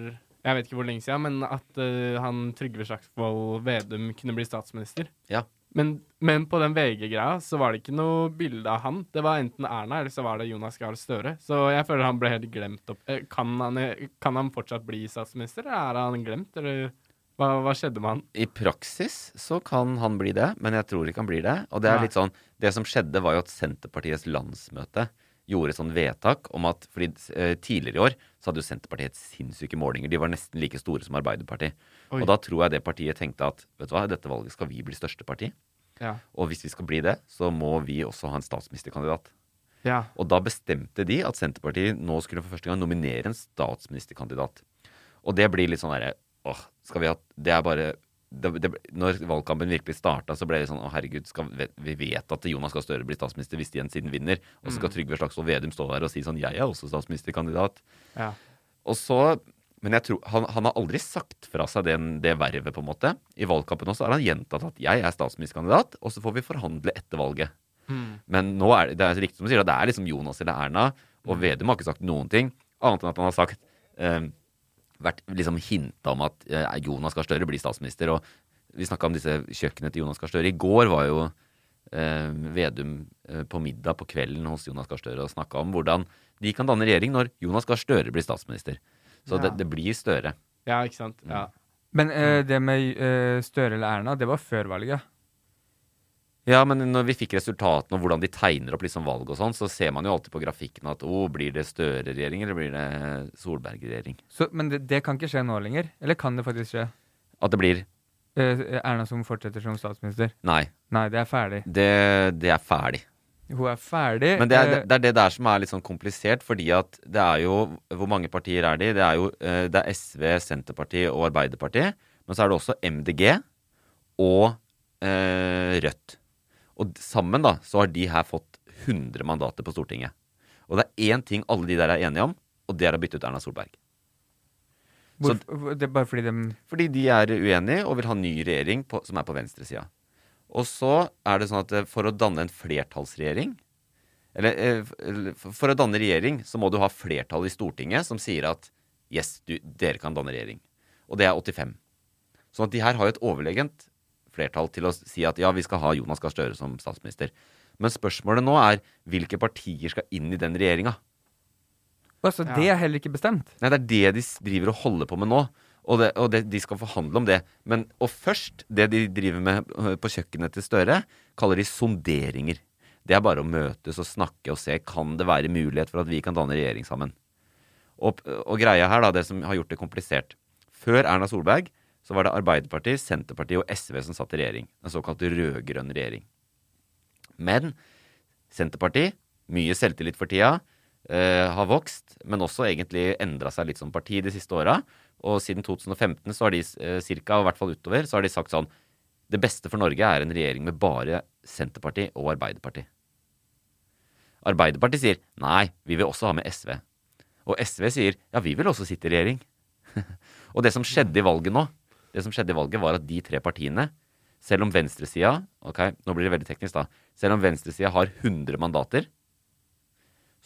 jeg vet ikke hvor lenge siden, men at uh, han Trygve Slagsvold Vedum kunne bli statsminister. Ja. Men, men på den VG-greia så var det ikke noe bilde av han. Det var enten Erna eller så var det Jonas Gahr Støre. Så jeg føler han ble helt glemt opp. Eh, Kan han, kan han fortsatt bli statsminister, eller er han glemt, eller hva, hva skjedde med han? I praksis så kan han bli det, men jeg tror ikke han blir det. Og det er litt sånn Det som skjedde, var jo at Senterpartiets landsmøte gjorde et sånn vedtak om at Fordi eh, tidligere i år så hadde jo Senterpartiet sinnssyke målinger. De var nesten like store som Arbeiderpartiet. Oi. Og da tror jeg det partiet tenkte at vet du hva, i dette valget skal vi bli største parti. Ja. Og hvis vi skal bli det, så må vi også ha en statsministerkandidat. ja. Og da bestemte de at Senterpartiet nå skulle for første gang nominere en statsministerkandidat. Og det blir litt sånn derre åh, skal vi ha Det er bare det, det, Når valgkampen virkelig starta, så ble det sånn å herregud, skal, vi- vet at Jonas Gahr Støre blir statsminister hvis Jens siden vinner. Og så skal Trygve Slagsvold Vedum stå der og si sånn jeg er også statsministerkandidat. ja. Og så Men jeg tror, han, han har aldri sagt fra seg den, det vervet, på en måte. I valgkampen også har han gjentatt at jeg er statsministerkandidat, og så får vi forhandle etter valget. Mm. Men nå er det, det er riktig som du sier, det er liksom Jonas eller Erna, og Vedum har ikke sagt noen ting, annet enn at han har sagt eh, vært liksom hinta om at eh, Jonas Gahr Støre blir statsminister. Og vi snakka om disse kjøkkenene til Jonas Gahr Støre. I går var jo eh, Vedum eh, på middag på kvelden hos Jonas Gahr Støre og snakka om hvordan de kan danne regjering når Jonas Gahr Støre blir statsminister. Så Ja. det, det blir Støre. Ja, ikke sant. Ja. Men eh, det med eh, Støre eller Erna, det var før valget. Ja, men når vi fikk resultatene og hvordan de tegner opp liksom valg og sånn, så ser man jo alltid på grafikken at å, blir det Støre-regjering eller blir det Solberg-regjering? Men det, det kan ikke skje nå lenger? Eller kan det faktisk skje? At det blir Eh, Erna som fortsetter som statsminister? Nei. Nei, det er ferdig. Det, det er ferdig. Hun er ferdig. Men det er, eh, det er det der som er litt sånn komplisert, fordi at det er jo Hvor mange partier er de? Det er jo eh, det er SV, Senterpartiet og Arbeiderpartiet. Men så er det også MDG og eh, Rødt. Og sammen da, så har de her fått 100 mandater på Stortinget. Og det er én ting alle de der er enige om, og det er å bytte ut Erna Solberg. Hvor, så, det er bare fordi de Fordi de er uenige og vil ha ny regjering på, som er på venstresida. Og så er det sånn at eh, for å danne en flertallsregjering Eller eh, eller for å danne regjering så må du ha flertall i Stortinget som sier at yes, du, dere kan danne regjering. Og det er 85. Sånn at de her har jo et overlegent flertall til å si at ja, vi skal ha Jonas Gahr Støre som statsminister. Men spørsmålet nå er hvilke partier skal inn i den regjeringa? Altså, det er heller ikke bestemt. Nei, det er det de driver og holder på med nå. Og, det, og det, de skal forhandle om det. Men, og først, det de driver med øh, på kjøkkenet til Støre, kaller de sonderinger. Det er bare å møtes og snakke og se kan det være mulighet for at vi kan danne regjering sammen. Og, og greia her, da, det som har gjort det komplisert. Før Erna Solberg så var det Arbeiderpartiet, Senterpartiet og SV som satt i regjering. En såkalt rød-grønn regjering. Men Senterpartiet, mye selvtillit for tida, eh, har vokst, men også egentlig endra seg litt som parti de siste åra. Og siden 2015 så har de eh, cirka, i hvert fall utover, så har de sagt sånn Det beste for Norge er en regjering med bare Senterpartiet og Arbeiderpartiet. Arbeiderpartiet sier nei, vi vil også ha med SV. Og SV sier ja, vi vil også sitte i regjering. [laughs] og det som skjedde i valget nå, det som skjedde i valget var at de tre partiene, selv om venstresida Ok, nå blir det veldig teknisk, da. Selv om venstresida har 100 mandater,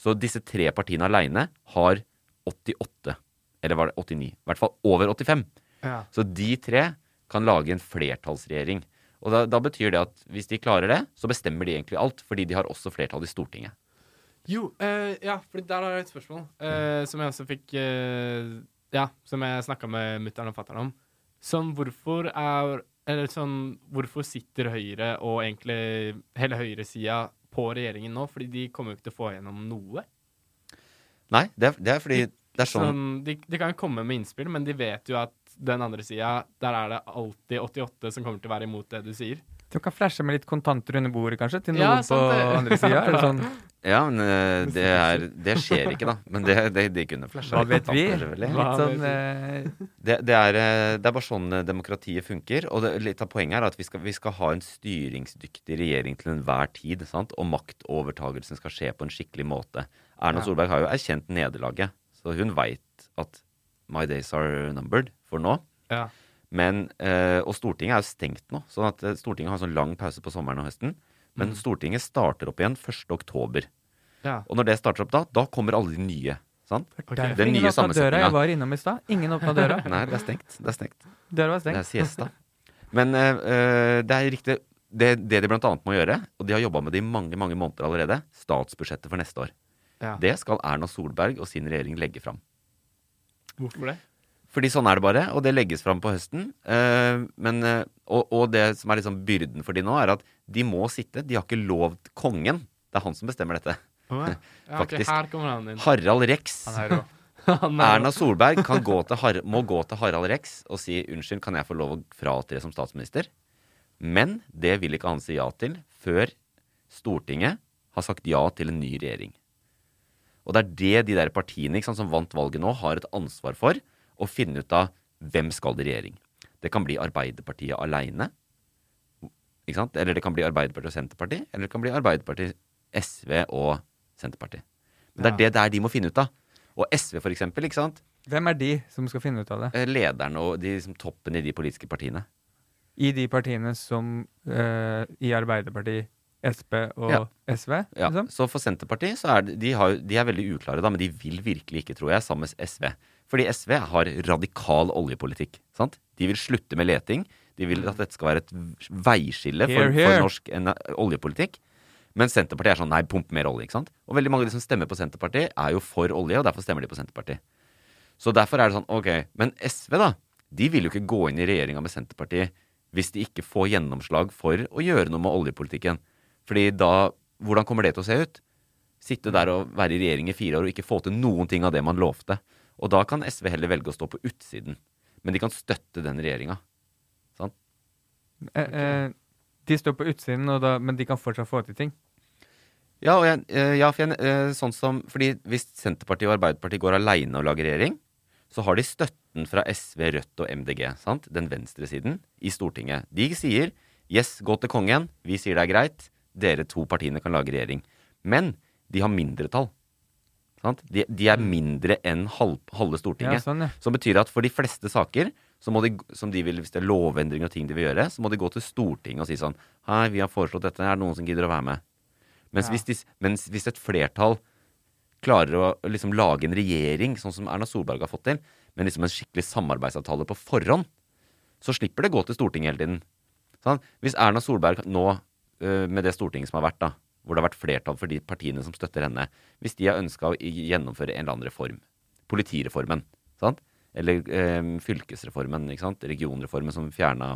så disse tre partiene aleine har 88. Eller var det 89? I hvert fall over 85. Ja. Så de tre kan lage en flertallsregjering. Og da, da betyr det at hvis de klarer det, så bestemmer de egentlig alt, fordi de har også flertall i Stortinget. Jo, eh, ja, for der har jeg et spørsmål eh, som jeg også fikk eh, Ja, som jeg snakka med mutter'n og fatter'n om. Sånn, hvorfor er Eller sånn, hvorfor sitter Høyre og egentlig hele høyresida på regjeringen nå? Fordi de kommer jo ikke til å få gjennom noe. Nei, det er, det er fordi det er sånn Sånn, de, de kan jo komme med innspill, men de vet jo at den andre sida, der er det alltid 88 som kommer til å være imot det du sier. Du kan flashe med litt kontanter under bordet, kanskje, til noen Ja, på andre sida. Sånn [laughs] Ja, men eh, det, er, det skjer ikke, da. Men det, det, de kunne flasha. Hva vet vi? Hva Litt sånn vet eh, Det, det, er, eh, det er bare sånn demokratiet funker. Og det, litt av poenget er at vi skal, vi skal ha en styringsdyktig regjering til enhver tid. Sant? Og maktovertagelsen skal skje på en skikkelig måte. Erna Ja. Solberg har jo erkjent nederlaget, så hun veit at my days are numbered for nå. Ja. Men, eh, og Stortinget er jo stengt nå, sånn at eh, Stortinget har en sånn lang pause på sommeren og høsten. Men Stortinget starter opp igjen 1. oktober. ja. Og når det starter opp da, da kommer alle de nye. Sant? Okay. Den ingen nye sammensetninga. Jeg var innom i stad. Ingen åpna døra. [laughs] Nei, det er stengt. Det er stengt. Døra var Det er siesta. Men eh, eh, det er riktig. Det, det de blant annet må gjøre, og de har jobba med det i mange mange måneder allerede, statsbudsjettet for neste år. ja. Det skal Erna Solberg og sin regjering legge fram. Hvorfor det? Fordi sånn er det bare, og det legges fram på høsten. Eh, men, eh, og, og det som er liksom byrden for de nå, er at de må sitte. De har ikke lovt kongen. Det er han som bestemmer dette. Ja. [laughs] Ja, ok, Faktisk. her han. Harald Rex. Er [laughs] er- Erna Solberg kan gå til Har må gå til Harald Rex og si unnskyld, kan jeg få lov å fratre som statsminister? Men det vil ikke han si ja til før Stortinget har sagt ja til en ny regjering. Og det er det de der partiene sant, som vant valget nå, har et ansvar for å finne ut av hvem skal i regjering. Det kan bli Arbeiderpartiet aleine. Eller det kan bli Arbeiderpartiet og Senterpartiet. Eller det kan bli Arbeiderpartiet, SV og Senterpartiet. Men det er Ja. det der de må finne ut av. Og SV, for eksempel, ikke sant? Hvem er de som skal finne ut av det? Eh, lederne og de liksom, toppen i de politiske partiene. I de partiene som uh, i Arbeiderpartiet, Sp og Ja. SV? Ja, Liksom? Så for Senterpartiet så er de, de, har, de er veldig uklare, da, men de vil virkelig ikke, tror jeg, sammen med SV. Fordi SV har radikal oljepolitikk. sant? De vil slutte med leting. De vil at dette skal være et veiskille for, for norsk ena- oljepolitikk. Men Senterpartiet er sånn nei, pump mer olje. ikke sant? Og veldig mange av de som stemmer på Senterpartiet, er jo for olje, og derfor stemmer de på Senterpartiet. Så derfor er det sånn, ok. Men SV, da, de vil jo ikke gå inn i regjeringa med Senterpartiet hvis de ikke får gjennomslag for å gjøre noe med oljepolitikken. Fordi da Hvordan kommer det til å se ut? Sitte der og være i regjering i fire år og ikke få til noen ting av det man lovte. Og da kan SV heller velge å stå på utsiden. Men de kan støtte den regjeringa. Sant? Eh, eh, de står på utsiden, og da, men de kan fortsatt få til ting. Ja, jeg, eh, ja for jeg, eh, sånn som, fordi hvis Senterpartiet og Arbeiderpartiet går aleine og lager regjering, så har de støtten fra SV, Rødt og MDG, sant? den venstresiden, i Stortinget. De sier 'yes, gå til kongen', vi sier det er greit, dere to partiene kan lage regjering. Men de har mindretall. Sant? De, de er mindre enn halv, halve Stortinget. Ja, sånn, ja. Som betyr at for de fleste saker de, som de vil, hvis det er lovendringer og ting de vil gjøre, så må de gå til Stortinget og si sånn Hei, vi har foreslått dette, er det noen som gidder å være med? Mens, Ja. hvis, de, mens hvis et flertall klarer å liksom lage en regjering, sånn som Erna Solberg har fått til, men liksom en skikkelig samarbeidsavtale på forhånd, så slipper det gå til Stortinget hele tiden. Sånn? Hvis Erna Solberg nå, øh, med det Stortinget som har vært, da, hvor det har vært flertall for de partiene som støtter henne, hvis de har ønska å gjennomføre en eller annen reform, politireformen, sant? eller eh, fylkesreformen, ikke sant? regionreformen som fjerna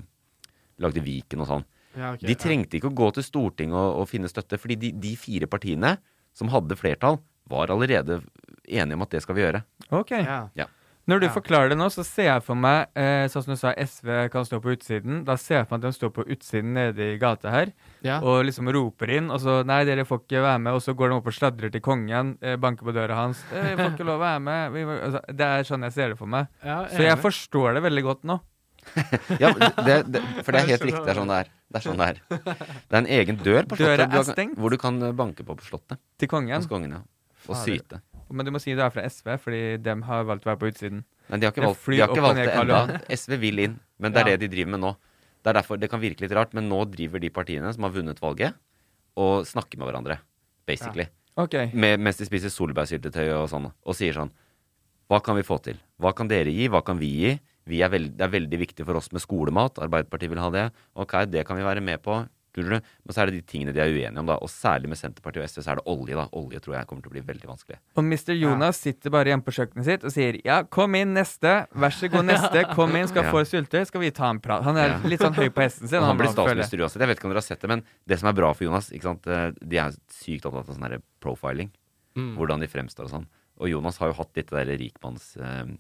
Lagde Viken og sånn. Ja, okay, De ja. trengte ikke å gå til Stortinget og, og finne støtte, fordi de, de fire partiene som hadde flertall, var allerede enige om at det skal vi gjøre. Ok. Ja. Ja. Når du Ja. forklarer det nå, så ser jeg for meg, eh, sånn som du sa, SV kan stå på utsiden. Da ser jeg for meg at de står på utsiden nede i gata her, Ja. og liksom roper inn, og så Nei, dere får ikke være med. Og så går de opp og sladrer til kongen, eh, banker på døra hans. Eh, får ikke lov å være med.' Vi, altså, det er sånn jeg ser det for meg. Ja, Så jeg forstår det veldig godt nå. [laughs] Ja, det, det, for det er helt riktig. Det er sånn det er. Det er sånn det er. Det er en egen dør på Slottet du kan- hvor du kan eh, banke på på Slottet. Til kongen. Hos kongen, ja. Og syte. Men du må si du er fra SV, fordi de har valgt å være på utsiden. Men de har ikke valgt, de har ikke valgt det ennå. [laughs] SV vil inn, men det er Ja. det de driver med nå. Det er derfor det kan virke litt rart, men nå driver de partiene som har vunnet valget, og snakker med hverandre. Basically. Ok. Med, mens de spiser solbærsyltetøy og sånn, og sier sånn Hva kan vi få til? Hva kan dere gi? Hva kan vi gi? Vi er veld, det er veldig viktig for oss med skolemat. Arbeiderpartiet vil ha det. Ok, det kan vi være med på. Men så er det de tingene de er uenige om, da. Og særlig med Senterpartiet og SV så er det olje, da. Olje tror jeg kommer til å bli veldig vanskelig. Og Mr. Jonas sitter bare hjemme på kjøkkenet sitt og sier ja, kom inn neste, vær så god neste, kom inn, skal [laughs] Ja. få sulte. skal vi ta en prat. Han er Ja. litt sånn høy på hesten sin. Han, han blir statsminister uansett. Jeg vet ikke om dere har sett det, men det som er bra for Jonas ikke sant? eh, De er sykt opptatt av sånn her profiling. Mm. Hvordan de fremstår og sånn. Og Jonas har jo hatt litt det der rikmanns... Eh,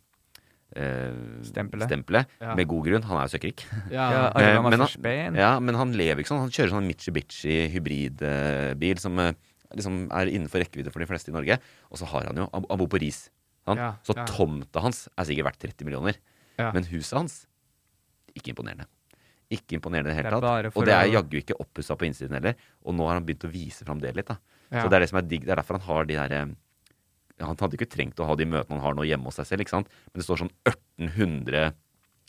Stempelet. stempelet, Ja. Med god grunn. Han er jo søkkrik. [laughs] Ja. Eh, men, han, ja, men han lever ikke sånn. Han kjører sånn Mitsubishi hybridbil som eh, liksom er innenfor rekkevidde for de fleste i Norge. Og så har han jo Han bor på Ris. Ja, så ja. tomta hans er sikkert verdt 30 millioner. Ja. Men huset hans ikke imponerende. Ikke imponerende i det Det hele tatt. Og det er jaggu ikke oppussa på innsiden heller. Og nå har han begynt å vise fram det litt. da Ja. Så det er det som er digg. Det er derfor han har de der eh, Han hadde ikke trengt å ha de møtene han har nå hjemme hos seg selv, ikke sant? men det står sånn 1800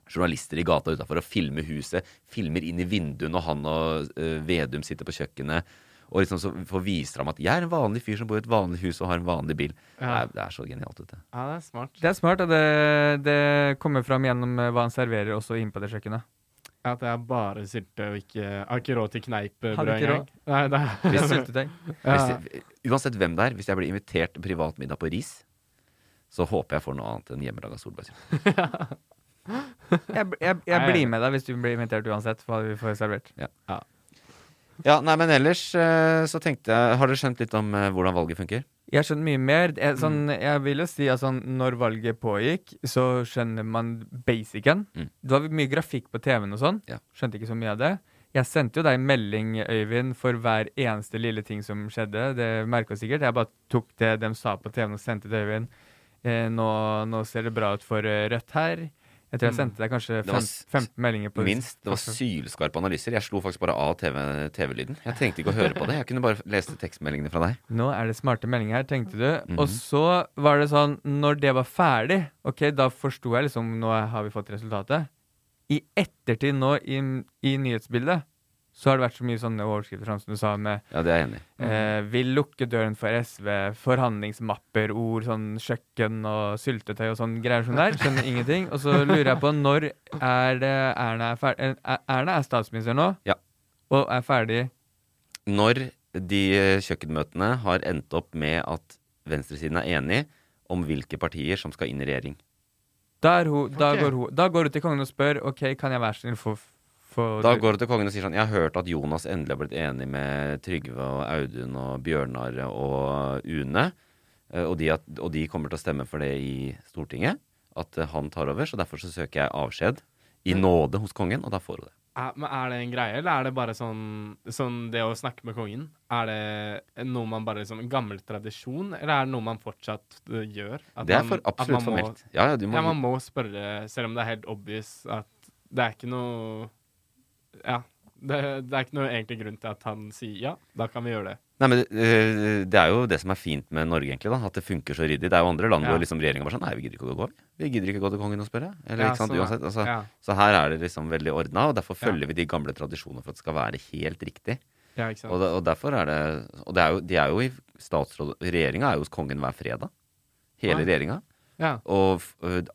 journalister i gata utafor og filmer huset. Filmer inn i vinduene, og han og uh, Vedum sitter på kjøkkenet. Og liksom så får vise ham at jeg er en vanlig fyr som bor i et vanlig hus og har en vanlig bil. Ja. Det, er, det er så genialt. Vet du. ja, det er smart. Det er smart, og det, det kommer fram gjennom eh, hva han serverer også inn på det kjøkkenet. At det er bare sylte og ikke Har ikke råd til kneippbrød engang. Nei, det er Hvis syltetøy. [laughs] Hvis ja. uansett hvem det er, hvis jeg blir invitert til privat middag på Ris, så håper jeg får noe annet enn hjemmelaga solbærsylte. [laughs] Jeg, jeg, jeg Nei, blir med deg hvis du blir invitert uansett hva vi får servert. Ja, nei, men ellers eh, så tenkte jeg Har dere skjønt litt om eh, hvordan valget funker? Jeg skjønner mye mer. Jeg, sånn, jeg vil jo si at sånn, når valget pågikk, så skjønner man basicen. Mm. Det var mye grafikk på TV-en og sånn. Ja. Skjønte ikke så mye av det. Jeg sendte jo deg melding, Øyvind, for hver eneste lille ting som skjedde. Det merka sikkert. Jeg bare tok det de sa på TV-en og sendte til Øyvind. Eh, nå, nå ser det bra ut for eh, Rødt her. Jeg tror jeg Mm. sendte deg kanskje var fem, 15 meldinger på Minst. Det var sylskarpe analyser. Jeg slo faktisk bare av TV- TV-lyden. jeg trengte ikke å høre på det. Jeg kunne bare lese tekstmeldingene fra deg. Nå er det smarte meldinger her, tenkte du. Mhm. Og så var det sånn, når det var ferdig, ok, da forsto jeg liksom Nå har vi fått resultatet. I ettertid nå, i, i nyhetsbildet, så har det vært så mye sånne overskrifter, sånn som du sa, med Ja, det er jeg enig eh, Vil lukke døren for SV, forhandlingsmapper, ord, sånn kjøkken og syltetøy og sånn greier som der. Skjønner ingenting. Og så lurer jeg på når er det Erna er ferdig Erna er statsminister nå, Ja. og er ferdig Når de eh, kjøkkenmøtene har endt opp med at venstresiden er enig om hvilke partier som skal inn i regjering. Er da, okay. går hun, da går hun til kongen og spør OK, kan jeg være snill få få- Da går du til kongen og sier sånn Jeg har hørt at Jonas endelig har blitt enig med Trygve og Audun og Bjørnar og Une. eh, Og de, at, og de kommer til å stemme for det i Stortinget. At eh, han tar over. Så derfor så søker jeg avskjed i nåde hos kongen, og da får hun det. Er, men er det en greie, eller er det bare sånn, sånn det å snakke med kongen? Er det noe man bare liksom En gammel tradisjon, eller er det noe man fortsatt uh, gjør? At Det er for, absolutt man må- formelt. Ja, ja, du må, Ja, man må spørre, selv om det er helt obvious at det er ikke noe Ja. Det, det er ikke noe egentlig grunn til at han sier ja, da kan vi gjøre det. Nei, men eh, Det er jo det som er fint med Norge, egentlig. da At det funker så ryddig. Det er jo andre land Ja. hvor liksom regjeringa bare sånn Nei, vi gidder ikke å gå. Vi gidder ikke å gå til kongen og spørre. Eller, Ja, ikke sant, så, uansett altså, ja. Så her er det liksom veldig ordna, og derfor følger vi de gamle tradisjonene for at det skal være helt riktig. Ja, ikke sant? Og, og derfor er det Og det er jo, de er jo i statsråd Regjeringa er jo hos kongen hver fredag. Hele regjeringa. Ja. Og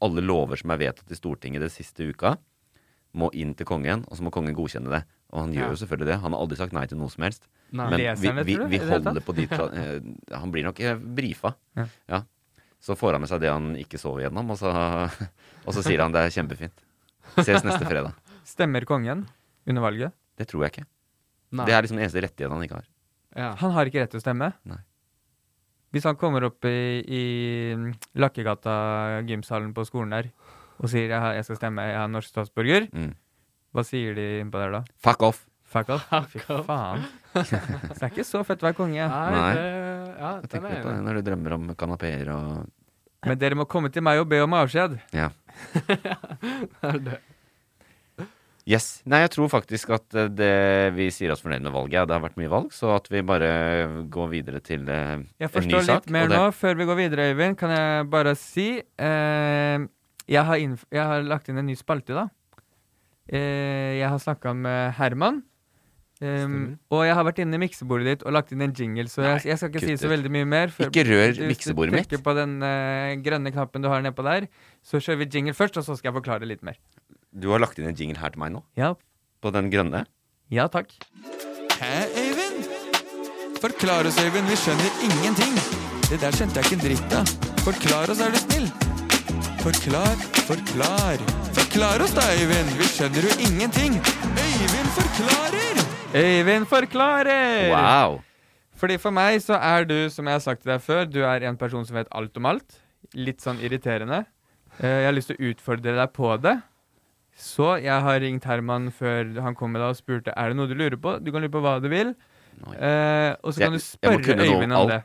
alle lover som er vedtatt i Stortinget den siste uka, må inn til kongen, og så må kongen godkjenne det. Og han gjør Ja. jo selvfølgelig det. Han har aldri sagt nei til noe som helst. Nei. Men vi, vi, vi holder på de [laughs] eh, Han blir nok eh, brifa. Ja. Ja. Så får han med seg det han ikke sov igjennom, og så, [laughs] og så sier han det er kjempefint. Ses neste fredag. [laughs] Stemmer kongen under valget? Det tror jeg ikke. Nei. Det er liksom den eneste rettigheten han ikke har. ja. Han har ikke rett til å stemme. Nei. Hvis han kommer opp i, i Lakkegata gymsalen på skolen der og sier jeg, har- jeg skal stemme, jeg er norsk statsborger, Mm. hva sier de innpå der da? Fuck off! Fuck off. Fy Fuck off. faen. Så det er ikke så fett å være konge. Nei. Det, ja, Jeg tenker er på det når du drømmer om kanapeer og Men dere må komme til meg og be om avskjed. Ja. [laughs] Er det. Yes. Nei, jeg tror faktisk at eh, det vi sier oss fornøyd med valget. Ja, det har vært mye valg, så at vi bare går videre til eh, ny en ny forstår litt mer det- nå. Før vi går videre, Øyvind, kan jeg bare si eh, jeg, har jeg har lagt inn en ny spalte, da. Eh, jeg har snakka med Herman. Um, og jeg har vært inne i miksebordet ditt og lagt inn en jingle, så jeg, jeg skal ikke si så veldig mye mer. før- Ikke rør Hvis du miksebordet mitt. trykker på den uh, grønne knappen du har nedpå der, så kjører vi jingle først, og så skal jeg forklare litt mer. Du har lagt inn en jingle her til meg nå, Ja, på den grønne. ja takk. Hæ, Øyvind? Forklar oss, Øyvind. Vi skjønner ingenting. Det der skjønte jeg ikke en dritt av. Forklar oss, er du snill. Forklar, forklar. Forklar oss da, Øyvind. Vi skjønner jo ingenting. Øyvind forklarer! Øyvind forklarer! Wow! Fordi for meg så er du, som jeg har sagt til deg før, du er en person som vet alt om alt. Litt sånn irriterende. Eh, Jeg har lyst til å utfordre deg på det. Så jeg har ringt Herman før han kom med deg og spurte er det noe du lurer på. Du kan lure på hva du vil. Eh, og så kan du jeg du spørre Øyvind om det.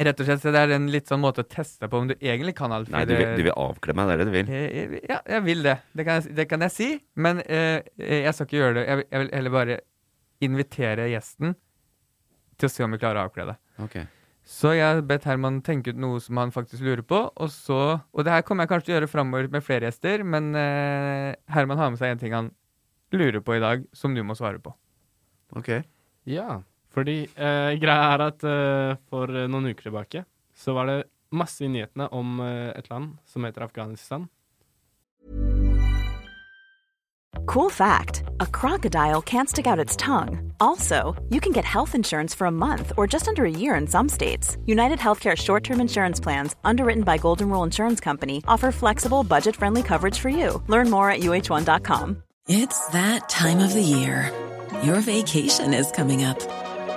Rett og slett, så Det er en litt sånn måte å teste på om du egentlig kan alt. Nei, du vil, du vil avkle meg, det er det du vil. Eh, Ja, jeg vil det. Det kan jeg, det kan jeg si. Men eh, jeg skal ikke gjøre det. Jeg vil, jeg vil heller bare invitere gjesten til å se om vi klarer å avkle det. Ok. Så jeg har bedt Herman tenke ut noe som han faktisk lurer på. Og så, og det her kommer jeg kanskje til å gjøre framover med flere gjester, men eh, Herman har med seg en ting han lurer på i dag, som du må svare på. Ok. Ja, fordi eh, greia er at eh, for noen uker tilbake så var det masse i nyhetene om eh, et land som heter Afghanistan. Cool fact a crocodile can't stick out its tongue. Also, you can get health insurance for a month or just under a year in some states. United Healthcare short term insurance plans, underwritten by Golden Rule Insurance Company, offer flexible, budget friendly coverage for you. Learn more at uh1.com. It's that time of the year. Your vacation is coming up.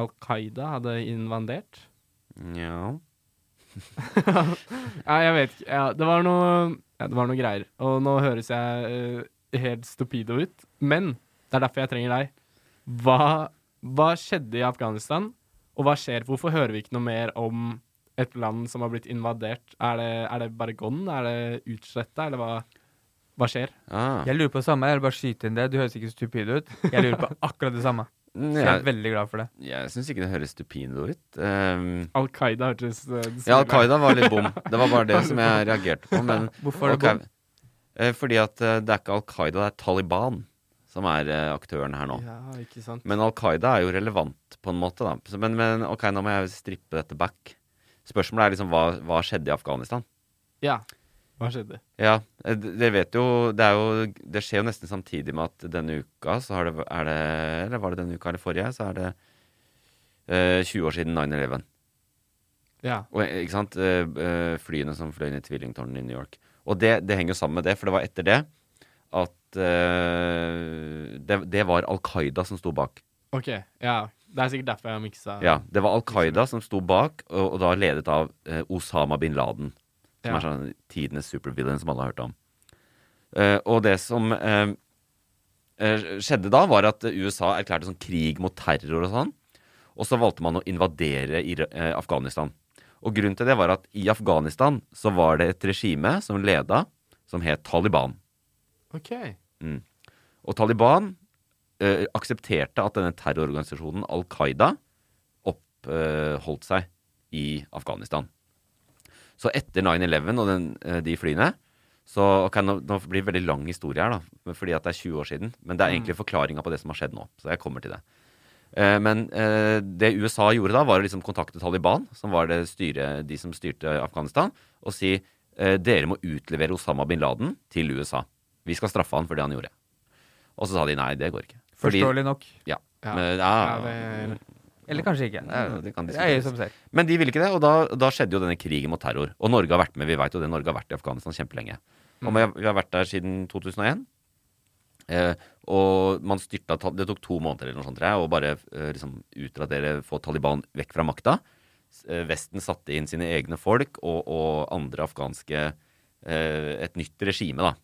Al Qaida hadde invadert. Ja. [laughs] ja, jeg vet ikke. Ja, det var noe ja, Det var noe greier. Og nå høres jeg uh, helt stupido ut, men det er derfor jeg trenger deg. Hva, hva skjedde i Afghanistan, og hva skjer? Hvorfor hører vi ikke noe mer om et land som har blitt invadert? Er det, er det bare gone? Er det utsletta, eller hva, hva skjer? Ah. Jeg lurer på det samme. Jeg vil bare skyte inn det. Du høres ikke stupid ut. Jeg lurer på akkurat det samme. Så jeg er veldig glad for det. Jeg syns ikke det høres stupido ut. Um, Al Qaida hørtes uh, Ja, Al Qaida var litt bom. [laughs] Det var bare det som jeg reagerte på. Men, [laughs] Hvorfor er det ok. Eh, fordi at eh, det er ikke Al Qaida, det er Taliban som er aktøren her nå. Ja, ikke sant. Men Al Qaida er jo relevant på en måte, da. Så, men, men ok, nå må jeg strippe dette back. Spørsmålet er liksom hva, hva skjedde i Afghanistan? Ja. Hva skjedde? Ja, eh, dere vet jo det, jo det skjer jo nesten samtidig med at denne uka så det, er det Eller var det denne uka eller forrige? Så er det eh, 20 år siden 9-11. Ja. Og, eh, ikke sant? Eh, eh, flyene som fløy ned i tvillingtårnene i New York. Og det, det henger jo sammen med det, for det var etter det at eh, det, det var Al Qaida som sto bak. OK. Ja. Det er sikkert derfor jeg miksa Ja, Det var Al Qaida som sto bak, og, og da ledet av Osama bin Laden. Som Ja. er sånn tidenes supervillain som alle har hørt om. Uh, og det som uh, uh, skjedde da, var at USA erklærte sånn krig mot terror og sånn. Og så valgte man å invadere i Afghanistan. Og grunnen til det var at i Afghanistan så var det et regime som leda, som het Taliban. OK. Mm. Og Taliban aksepterte at denne terrororganisasjonen Al Qaida oppholdt seg i Afghanistan. Så etter 9-11 og den, eh, de flyene så ok, nå, nå blir det veldig lang historie her, da, fordi at det er 20 år siden. Men det er egentlig forklaringa på det som har skjedd nå. Så jeg kommer til det. Eh, men eh, det USA gjorde da, var å liksom kontakte Taliban, som var det styre, de som styrte Afghanistan, og si eh, dere må utlevere Osama bin Laden til USA. Vi skal straffe han for det han gjorde. Og så sa de nei, det går ikke. Forståelig nok. Ja. Ja. Men, ja, Ja, det- Eller kanskje ikke. Ja, det kan som. Men de ville ikke det, og da, da skjedde jo denne krigen mot terror. Og Norge har vært med, vi vet jo det, Norge har vært i Afghanistan kjempelenge. Og vi har, vært der siden 2001. Eh, og man styrta Det tok to måneder eller noe sånt, å bare eh, liksom utradere, få Taliban vekk fra makta. Eh, Vesten satte inn sine egne folk og, og andre afghanske eh, Et nytt regime, da.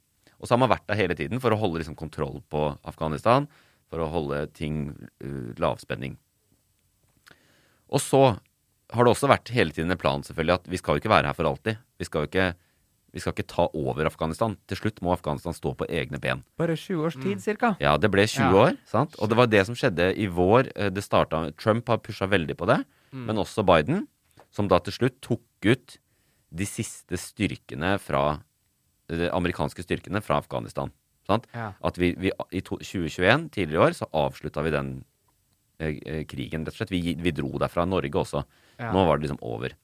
Og så har man vært der hele tiden for å holde liksom, kontroll på Afghanistan. For å holde ting uh, lavspenning. Og så har det også vært hele tiden en plan selvfølgelig at vi skal jo ikke være her for alltid. Vi skal jo ikke, vi skal ikke ta over Afghanistan. Til slutt må Afghanistan stå på egne ben. Bare 20 års tid, cirka. Ja, det ble 20 Ja. år, sant? Og det var det som skjedde i vår. Eh, Det starta, Trump har pusha veldig på det, Mm. men også Biden, som da til slutt tok ut de siste styrkene fra De amerikanske styrkene fra Afghanistan. Sant? Ja. At vi, vi i to, 2021, tidligere i år, så avslutta vi den eh, eh, krigen, rett og slett. Vi, vi dro derfra Norge også. Ja. Nå var det liksom over.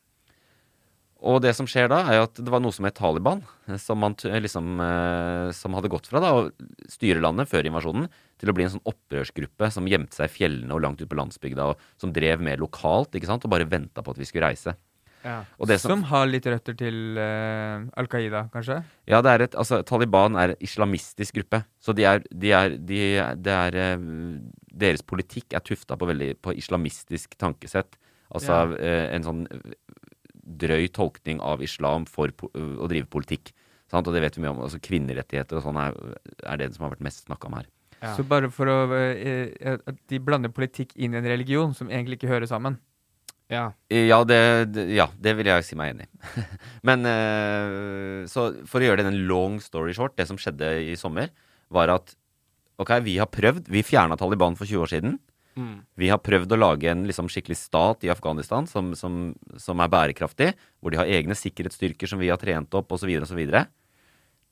Og det som skjer da, er jo at det var noe som het Taliban, eh, som, man, liksom, eh, som hadde gått fra da, å styre landet før invasjonen, til å bli en sånn opprørsgruppe som gjemte seg i fjellene og langt ut på landsbygda, og som drev mer lokalt, ikke sant, og bare venta på at vi skulle reise. Ja. Og det som, Som har litt røtter til uh, Al Qaida, kanskje? ja, det er et, altså, Taliban er en islamistisk gruppe. Så de er, de er, de, det er eh, Deres politikk er tufta på veldig på islamistisk tankesett. Altså eh, en sånn eh, drøy tolkning av islam for å drive politikk. Sant? Og det vet vi mye om. Altså Kvinnerettigheter og sånn er, er det som har vært mest snakka om her. Ja. Så bare for å eh, eh, At de blander politikk inn i en religion som egentlig ikke hører sammen. Ja. Ja, det, det, ja, det vil jeg si meg enig i. [laughs] Men eh, så for å gjøre det en long story short, det som skjedde i sommer, var at ok, vi har prøvd. Vi fjerna Taliban for 20 år siden. Mm. Vi har prøvd å lage en liksom, skikkelig stat i Afghanistan som, som, som er bærekraftig, hvor de har egne sikkerhetsstyrker som vi har trent opp, osv., osv.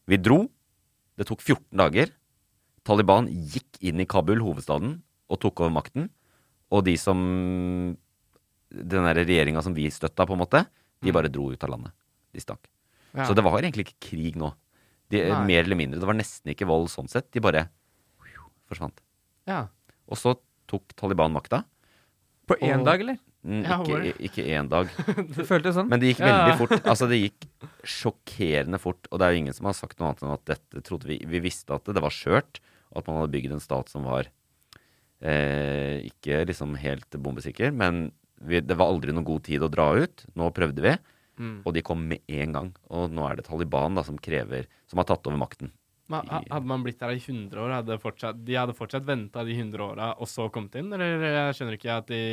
Vi dro. Det tok 14 dager. Taliban gikk inn i Kabul, hovedstaden, og tok over makten. Og de som Den derre regjeringa som vi støtta, på en måte, de bare dro ut av landet. De stakk. Ja. Så det var egentlig ikke krig nå. De, mer eller mindre. Det var nesten ikke vold sånn sett. De bare forsvant. Ja. Og så tok Taliban makta. På én Og- dag, eller? Mm, Ja, ikke, ikke én dag. [laughs] Det føltes sånn. Men det gikk Ja. veldig fort. Altså, det gikk sjokkerende fort. Og det er jo ingen som har sagt noe annet enn at dette trodde vi Vi visste at det, det var skjørt, og at man hadde bygd en stat som var eh, ikke liksom helt bombesikker. Men vi, det var aldri noen god tid å dra ut. Nå prøvde vi, Mm. og de kom med en gang. Og nå er det Taliban da som krever Som har tatt over makten. Men, hadde man blitt der i 100 år, hadde fortsatt, de hadde fortsatt venta de 100 åra og så kommet inn? Eller jeg skjønner ikke at de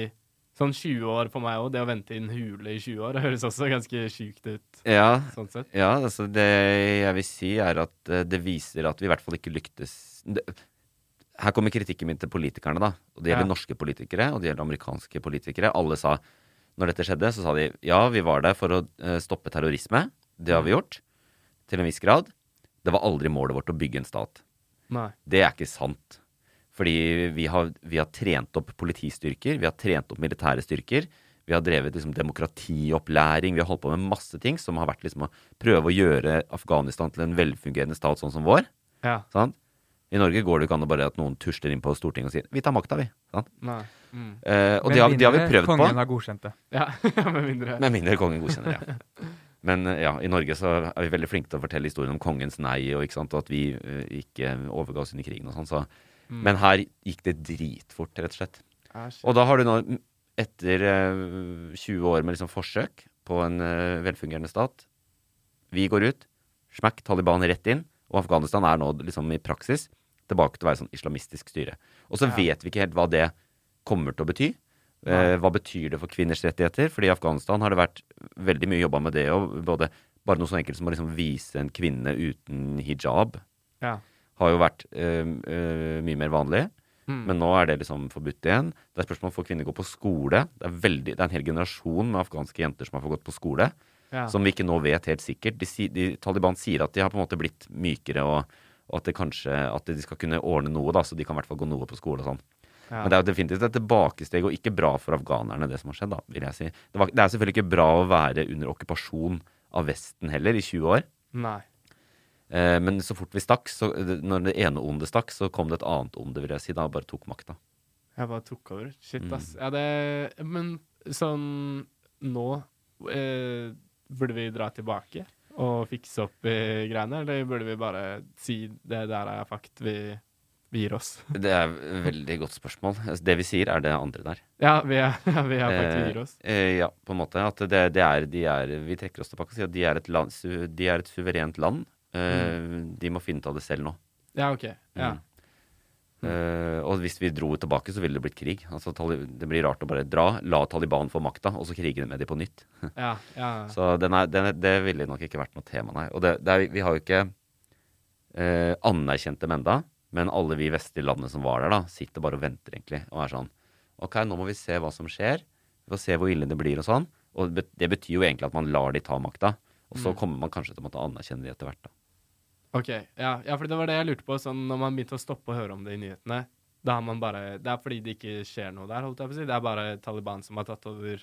Sånn 20 år for meg òg, det å vente i en hule i 20 år, det høres også ganske sjukt ut. Ja, Sånn ja altså det jeg vil si, er at eh, det viser at vi i hvert fall ikke lyktes det, Her kommer kritikken min til politikerne, da. Og det gjelder Ja. norske politikere, og det gjelder amerikanske politikere. Alle sa Når dette skjedde, så sa de ja, vi var der for å eh, stoppe terrorisme. Det har vi gjort. Til en viss grad. Det var aldri målet vårt å bygge en stat. Nei. Det er ikke sant. Fordi vi har, vi har trent opp politistyrker, vi har trent opp militære styrker. Vi har drevet liksom, demokratiopplæring, vi har holdt på med masse ting som har vært liksom, å prøve å gjøre Afghanistan til en velfungerende stat sånn som vår. Ja. Sant? I Norge går det ikke an å bare at noen tusler inn på Stortinget og sier 'vi tar makta', vi. Sant? Nei. Mm. Eh, og det har, de har vi mindre prøvd på. Kongen har godkjent det. Ja, [laughs] med mindre Med mindre kongen godkjenner, ja. [laughs] Men eh, ja, i Norge så er vi veldig flinke til å fortelle historien om kongens nei, og, ikke sant, og at vi uh, ikke overga oss under krigen og sånn. Så. Mm. Men her gikk det dritfort, rett og slett. Ah. Og da har du nå, etter uh, 20 år med liksom forsøk på en uh, velfungerende stat Vi går ut, smekk Taliban rett inn, og Afghanistan er nå liksom i praksis tilbake til å være sånn islamistisk styre. Og så Ja. vet vi ikke helt hva det kommer til å bety. Eh, hva betyr det for kvinners rettigheter? Fordi i Afghanistan har det vært veldig mye jobba med det, både bare noe så enkelt som å liksom vise en kvinne uten hijab Ja. har jo vært øh, øh, mye mer vanlig. Mm. Men nå er det liksom forbudt igjen. Det er spørsmål får kvinner gå på skole. Det er, veldig, det er en hel generasjon med afghanske jenter som har fått gått på skole. Ja. Som vi ikke nå vet helt sikkert. De, de, Taliban sier at de har på en måte blitt mykere, og, og at det kanskje at de skal kunne ordne noe, da, så de kan i hvert fall gå noe på skole og sånn. Ja. Men det er jo definitivt et tilbakesteg, og ikke bra for afghanerne, det som har skjedd, da, vil jeg si. Det, var, det er selvfølgelig ikke bra å være under okkupasjon av Vesten heller, i 20 år. Nei. Eh, men så fort vi stakk, så, når det ene onde stakk, så kom det et annet onde, vil jeg si, da, og bare tok makta. Jeg bare tok over. Shit, Mm. ass. Ja, det Men sånn Nå eh, Burde vi dra tilbake og fikse opp eh, greiene, eller burde vi bare si det der er fakt, vi, vi gir oss? Det er et veldig godt spørsmål. Altså, Det vi sier, er det andre der. Ja, vi er, [laughs] vi er faktisk vi gir oss. Eh, eh, ja, på en måte. At det, det er, de er Vi trekker oss tilbake og sier at de er et, land, su, de er et suverent land. Eh, De må finne ut av det selv nå. Ja, OK. Ja. Mm. Uh, og hvis vi dro tilbake, så ville det blitt krig. Altså, det blir rart å bare dra, la Taliban få makta, og så krige med dem på nytt. [laughs] Ja, ja. Så den er, den er, det ville nok ikke vært noe tema, nei. Og det, det er, vi har jo ikke uh, anerkjent dem enda, men alle vi vestlige landene som var der, da, sitter bare og venter, egentlig, og er sånn OK, nå må vi se hva som skjer. Vi får se hvor ille det blir, og sånn. Og det, betyr jo egentlig at man lar de ta makta. Og så Mm. kommer man kanskje til å måtte anerkjenne de etter hvert, da. OK. Ja, ja, for det var det jeg lurte på. Sånn, når man begynte å stoppe å høre om det i nyhetene, da har man bare Det er fordi det ikke skjer noe der, holdt jeg på å si. Det er bare Taliban som har tatt over,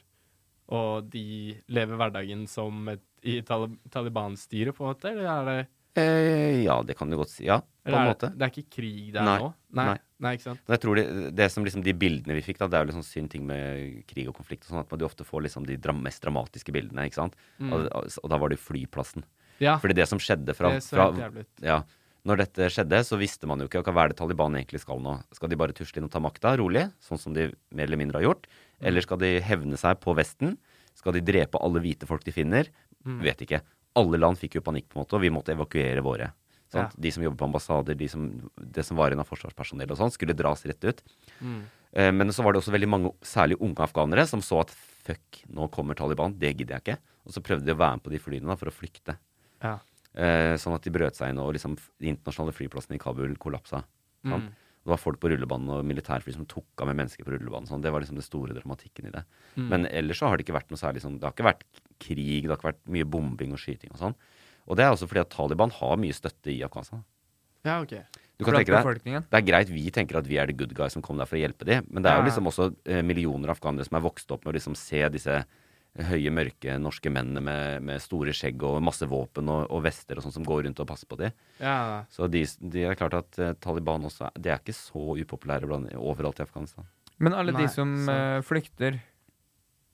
og de lever hverdagen som et i Talib Taliban-styret, på en måte? Eller er det Eh, ja, det kan du godt si. Ja, på en måte. Det er ikke krig der Nei, nå? Nei. nei. Nei, ikke sant? Men jeg tror det, det som liksom de bildene vi fikk, da, det er jo liksom synd ting med krig og konflikt og sånn, at man ofte får liksom de dram mest dramatiske bildene, ikke sant. Mm. Og, og da var det flyplassen. Ja. Fordi det som skjedde fra, Det så fra ja, Når dette skjedde, så visste man jo ikke hva er det Taliban egentlig skal nå. Skal de bare tusle inn og ta makta rolig, sånn som de mer eller mindre har gjort? Mm. Eller skal de hevne seg på Vesten? Skal de drepe alle hvite folk de finner? Mm. Vet ikke. Alle land fikk jo panikk, på en måte, og vi måtte evakuere våre. Ja. De som jobber på ambassader, de som, det som var igjen av forsvarspersonell og sånn, skulle dras rett ut. Mm. Eh, men så var det også veldig mange, særlig unge afghanere, som så at fuck, nå kommer Taliban, det gidder jeg ikke. Og så prøvde de å være med på de flyene da, for å flykte. Ja. Eh, sånn at de brøt seg inn, og liksom de internasjonale flyplassene i Kabul kollapsa. Mm. Det var folk på rullebanen og militærfly som tok av med mennesker på rullebanen. Sånn. Det var liksom den store dramatikken i det. Mm. Men ellers så har det ikke vært noe særlig sånn Det har ikke vært krig, det har ikke vært mye bombing og skyting og sånn. Og det er også fordi at Taliban har mye støtte i Afghanistan. Ja, ok. Du kan Blant tenke deg. Det er greit vi tenker at vi er the good guys som kom der for å hjelpe dem, men det er jo liksom også eh, millioner afghanere som er vokst opp med å liksom se disse høye, mørke norske mennene med, med store skjegg og masse våpen og, og vester og sånn som går rundt og passer på dem. Ja. Så de, de er klart at eh, Taliban også De er ikke så upopulære blant, overalt i Afghanistan. Men alle Nei, de som sant. eh, flykter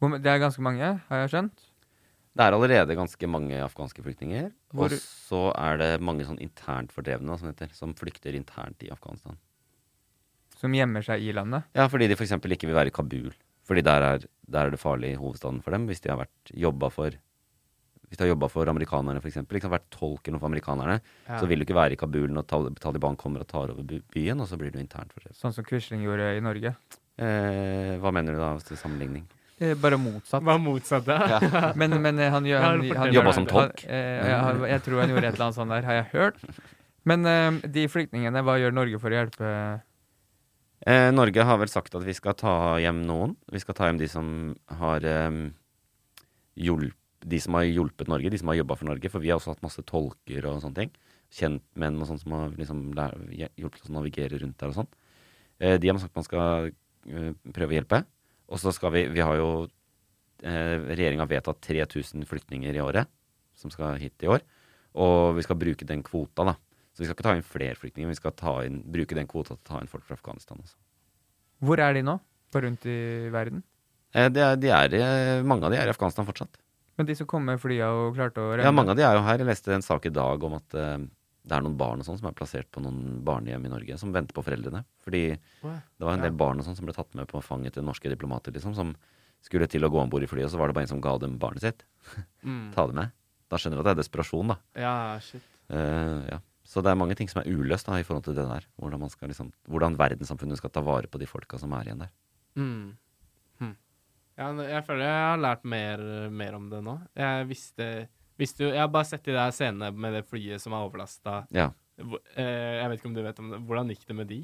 Det er ganske mange, har jeg skjønt? Det er allerede ganske mange afghanske flyktninger. Hvor- Og så er det mange sånn internt fordrevne som, heter, som flykter internt i Afghanistan. Som gjemmer seg i landet? Ja, fordi de f.eks. ikke vil være i Kabul. Fordi der er, der er det farlig i hovedstaden for dem. Hvis de har vært jobba for Hvis du har jobba for amerikanerne, f.eks. Liksom vært tolk eller noe for amerikanerne, Ja. så vil du ikke være i Kabul når Tal- Taliban kommer og tar over byen, og så blir du internt fordrevet. Sånn som Quisling gjorde i Norge? Eh, hva mener du da til sammenligning? Eh, bare motsatt. Bare motsatt? Ja. [laughs] Men, men eh, han gjør Ja, han, han, Jobba som tolk? Han, eh, jeg, jeg tror han gjorde et eller annet sånt der, har jeg hørt. Men eh, de flyktningene, hva gjør Norge for å hjelpe? Eh, Norge har vel sagt at vi skal ta hjem noen. Vi skal ta hjem de som har eh, hjulpet De som har hjulpet Norge, de som har jobba for Norge. For vi har også hatt masse tolker og sånne ting. Kjentmenn og sånn som har liksom hjulpet oss å navigere rundt der og sånn. Eh, de har sagt man skal eh, prøve å hjelpe. Og så skal vi Vi har jo eh, Regjeringa vedtatt 3000 flyktninger i året som skal hit i år. Og vi skal bruke den kvota, da. Så vi skal ikke ta inn flere flyktninger, vi skal ta inn, bruke den kvota til å ta inn folk fra Afghanistan også. Hvor er de nå? På rundt i verden? Eh, de er, de er, mange av de er i Afghanistan fortsatt. Men de som kom med flya og klarte å rømme? Ja, mange av de er jo her. Jeg leste en sak i dag om at eh, det er noen barn og sånn som er plassert på noen barnehjem i Norge, som venter på foreldrene. Fordi Wow. det var en del barn og sånn som ble tatt med på fanget til norske diplomater, liksom, som skulle til å gå om bord i flyet, og så var det bare en som ga dem barnet sitt. [laughs] Mm. Ta det med. Da skjønner du at det er desperasjon, da. Ja, shit. Eh, ja. Så det er mange ting som er uløst da, i forhold til det der. Hvordan, man skal, liksom, hvordan verdenssamfunnet skal ta vare på de folka som er igjen der. Mm. Hm. Ja, jeg føler jeg har lært mer, mer om det nå. Jeg visste, visste jo Jeg har bare sett de der scenene med det flyet som er overlasta. Ja. Eh, jeg vet ikke om du vet om det. Hvordan gikk det med de?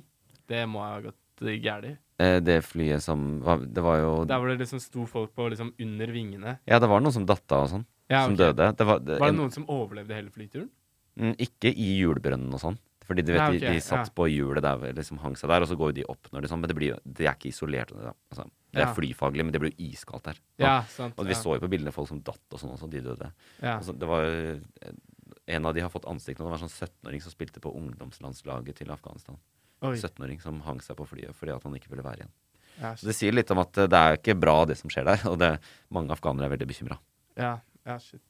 Det må ha gått gærent. Eh, det flyet som var, Det var jo Der hvor det liksom sto folk på liksom under vingene. Ja, det var noen som datt av og sånn. Ja, Som døde. Det var, det, Var det noen som overlevde hele flyturen? Mm, Ikke i julebrønnen og sånn. Fordi du vet, okay, de, de satt ja. på hjulet der, liksom hang seg der, og så går de opp når det er sånn. Men det, blir, jo- det er ikke isolert. Det, altså, det er Ja. flyfaglig, men det blir jo iskaldt der. Ja, sant, og vi ja. så jo på bildene folk som datt og sånn også, de døde. Ja. Altså, det var En av de har fått ansikt nå. Det var en sånn 17-åring som spilte på ungdomslandslaget til Afghanistan. Oi. 17-åring som hang seg på flyet fordi at han ikke ville være igjen. Ja, Så det sier litt om at eh, det er ikke bra, det som skjer der. Og det, mange afghanere er veldig bekymra. Ja, ja, shit.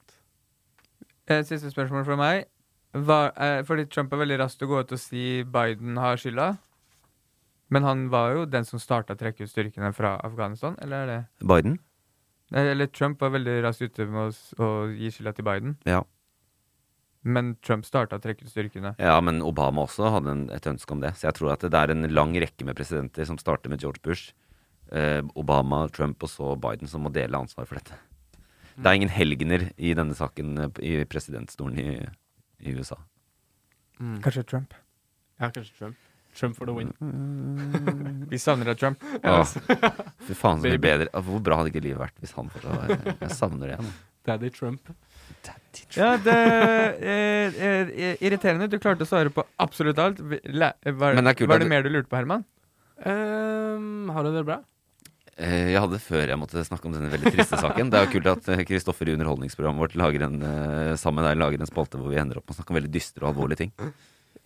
Eh, Siste spørsmål fra meg. Hva, eh, fordi Trump er veldig rask til å gå ut og si Biden har skylda. Men han var jo den som starta å trekke ut styrkene fra Afghanistan, eller er det Biden? Nei, Eller Trump var veldig raskt ute med å, å gi skylda til Biden. Ja. Men Trump starta å trekke ut styrkene. Ja, men Obama også hadde en, et ønske om det. Så jeg tror at det er en lang rekke med presidenter som starter med George Bush, eh, Obama, Trump og så Biden, som må dele ansvar for dette. Det er ingen helgener i denne saken eh, i presidentstolen i, i USA. Mm. Kanskje Trump. Ja, kanskje Trump. Trump for the win. [laughs] Vi savner deg, Trump. Yes. fy faen, så mye bedre. Hvor bra hadde ikke livet vært hvis han fortsatt var Jeg savner det. nå. Daddy Trump. Ja, det er, er, er Irriterende. Du klarte å svare på absolutt alt. Var, det er var det mer du lurte på, Herman? Um, har du det bra? Eh, Jeg hadde før jeg måtte snakke om denne veldig triste saken. Det er jo kult at eh, Kristoffer i underholdningsprogrammet vårt lager en, eh, sammen der lager en spalte hvor vi ender opp med å snakke om veldig dystre og alvorlige ting.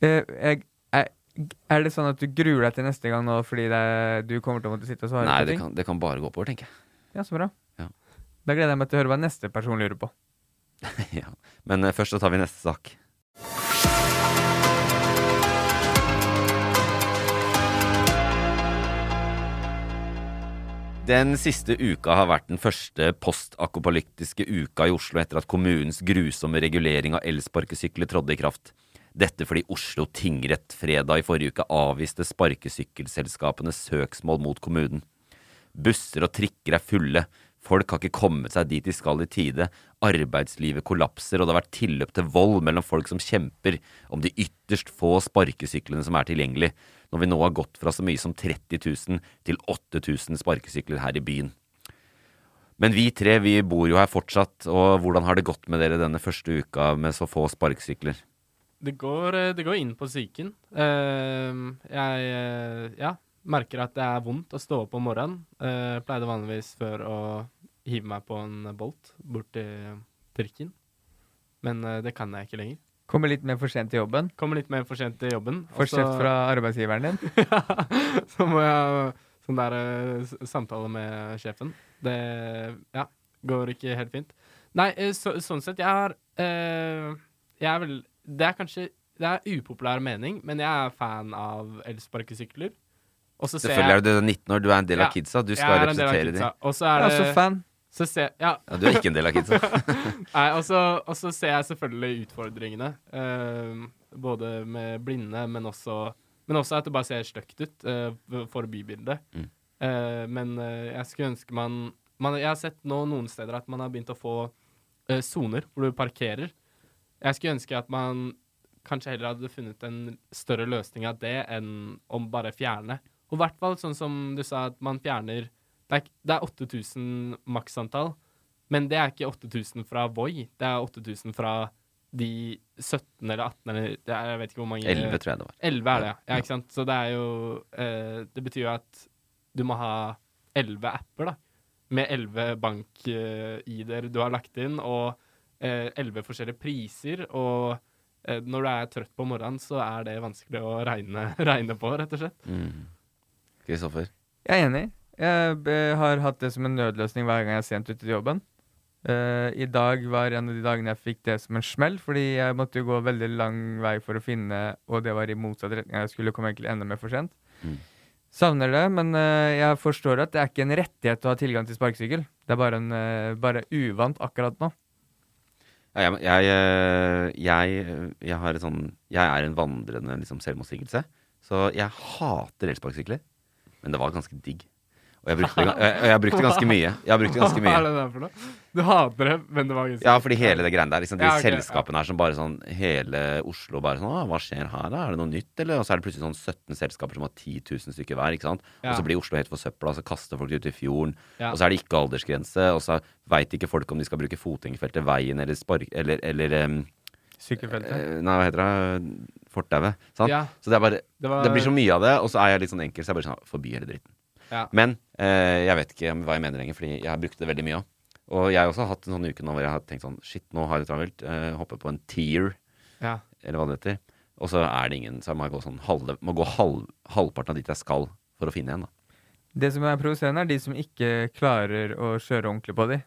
Jeg, jeg, er, det sånn at du gruer deg til neste gang nå fordi det, du kommer til å måtte sitte og svare Nei, på ting? Nei, det kan bare gå oppover, tenker jeg. Ja, så bra. Ja. Da gleder jeg meg til å høre hva neste person lurer på. [laughs] ja. Men først så tar vi neste sak. Den siste uka har vært den første postakopalyptiske uka i Oslo etter at kommunens grusomme regulering av elsparkesykler trådte i kraft. Dette fordi Oslo tingrett fredag i forrige uke avviste sparkesykkelselskapenes søksmål mot kommunen. Busser og trikker er fulle. Folk har ikke kommet seg dit de skal i tide. Arbeidslivet kollapser, og det har vært tilløp til vold mellom folk som kjemper om de ytterst få sparkesyklene som er tilgjengelig, når vi nå har gått fra så mye som 30 000 til 8000 sparkesykler her i byen. Men vi tre vi bor jo her fortsatt, og hvordan har det gått med dere denne første uka med så få sparkesykler? Det går, eh, det går inn på psyken. Eh, jeg eh, ja, merker at det er vondt å stå opp om morgenen. Uh, pleide vanligvis før å hive meg på en bolt bort til trikken, men uh, det kan jeg ikke lenger. Kommer litt mer for sent til jobben? Kommer litt mer for sent til jobben. Får kjeft fra arbeidsgiveren din? [laughs] ja, så må jeg sånn der uh, samtale med sjefen. Det ja, går ikke helt fint. Nei, uh, så, sånn sett, jeg har uh, Jeg er vel Det er kanskje Det er upopulær mening, men jeg er fan av elsparkesykler. Selvfølgelig er du 19 år, du er en del av kidsa. Du skal representere dem. Og så er Jeg er fan. Så ser, ja. ja. Du er ikke en del av kidsa. [laughs] Nei, og så ser jeg selvfølgelig utfordringene. Uh, både med blinde, men også, men også at det bare ser stygt ut uh, for bybildet. Mm. Uh, men jeg skulle ønske man, man, Jeg har sett nå noen steder at man har begynt å få soner hvor du parkerer. Jeg skulle ønske at man kanskje heller hadde funnet en større løsning av det enn om bare fjerne. Og i hvert fall sånn som du sa, at man fjerner Det er, det er 8000 maksantall, men det er ikke 8000 fra Voi. Det er 8000 fra de 17 eller 18 eller jeg vet ikke hvor mange 11, tror jeg det var. 11 er det, ja. ja ikke sant? Så det er jo eh, Det betyr jo at du må ha 11 apper, da. Med 11 bank-ID-er du har lagt inn, og eh, 11 forskjellige priser. Og eh, når du er trøtt på morgenen, så er det vanskelig å regne, [laughs] regne på, rett og slett. Mm. Jeg er enig. Jeg har hatt det som en nødløsning hver gang jeg er sent ute til jobben. Uh, I dag var en av de dagene jeg fikk det som en smell, fordi jeg måtte jo gå veldig lang vei for å finne, og det var i motsatt retning. Jeg skulle komme egentlig enda mer for sent. Mm. Savner det, men uh, jeg forstår at det er ikke en rettighet å ha tilgang til sparkesykkel. Det er bare, en, uh, bare uvant akkurat nå. Ja, jeg, jeg, jeg, jeg, har et sånn Jeg er en vandrende liksom, selvmotsigelse. Så jeg hater elsparkesykler. Men det var ganske digg. Og jeg brukte, jeg, jeg brukte ganske mye. Jeg brukte ganske mye. Hva er det der for noe? Du hater det, men det var ganske Ja, fordi hele det greiene der, liksom, de ja, okay, selskapene her som bare sånn Hele Oslo bare sånn Hva skjer her, da? Er det noe nytt, eller? Og så er det plutselig sånn 17 selskaper som har 10 000 stykker hver, ikke sant? Ja. Og så blir Oslo helt for søpla, og så kaster folk ut i fjorden. Ja. Og så er det ikke aldersgrense, og så veit ikke folk om de skal bruke fotgjengerfeltet, veien eller spark... Eller, eller um, Sykkelfeltet? Eh, nei, hva heter det? Fortauet. Ja. Så det er bare det, var... det, blir så mye av det, og så er jeg litt sånn enkel, så jeg bare sånn Forbi hele dritten. Ja. Men eh, jeg vet ikke hva jeg mener lenger, fordi jeg har brukt det veldig mye òg. Og jeg har også hatt en sånn uke nå hvor jeg har tenkt sånn Shit, nå har jeg det travelt. Eh, hopper på en tier, ja. eller hva det heter. Og så er det ingen, så jeg må gå sånn halve, må gå halv, halvparten av dit jeg skal for å finne en. da. Det som er provoserende, er de som ikke klarer å kjøre ordentlig på de.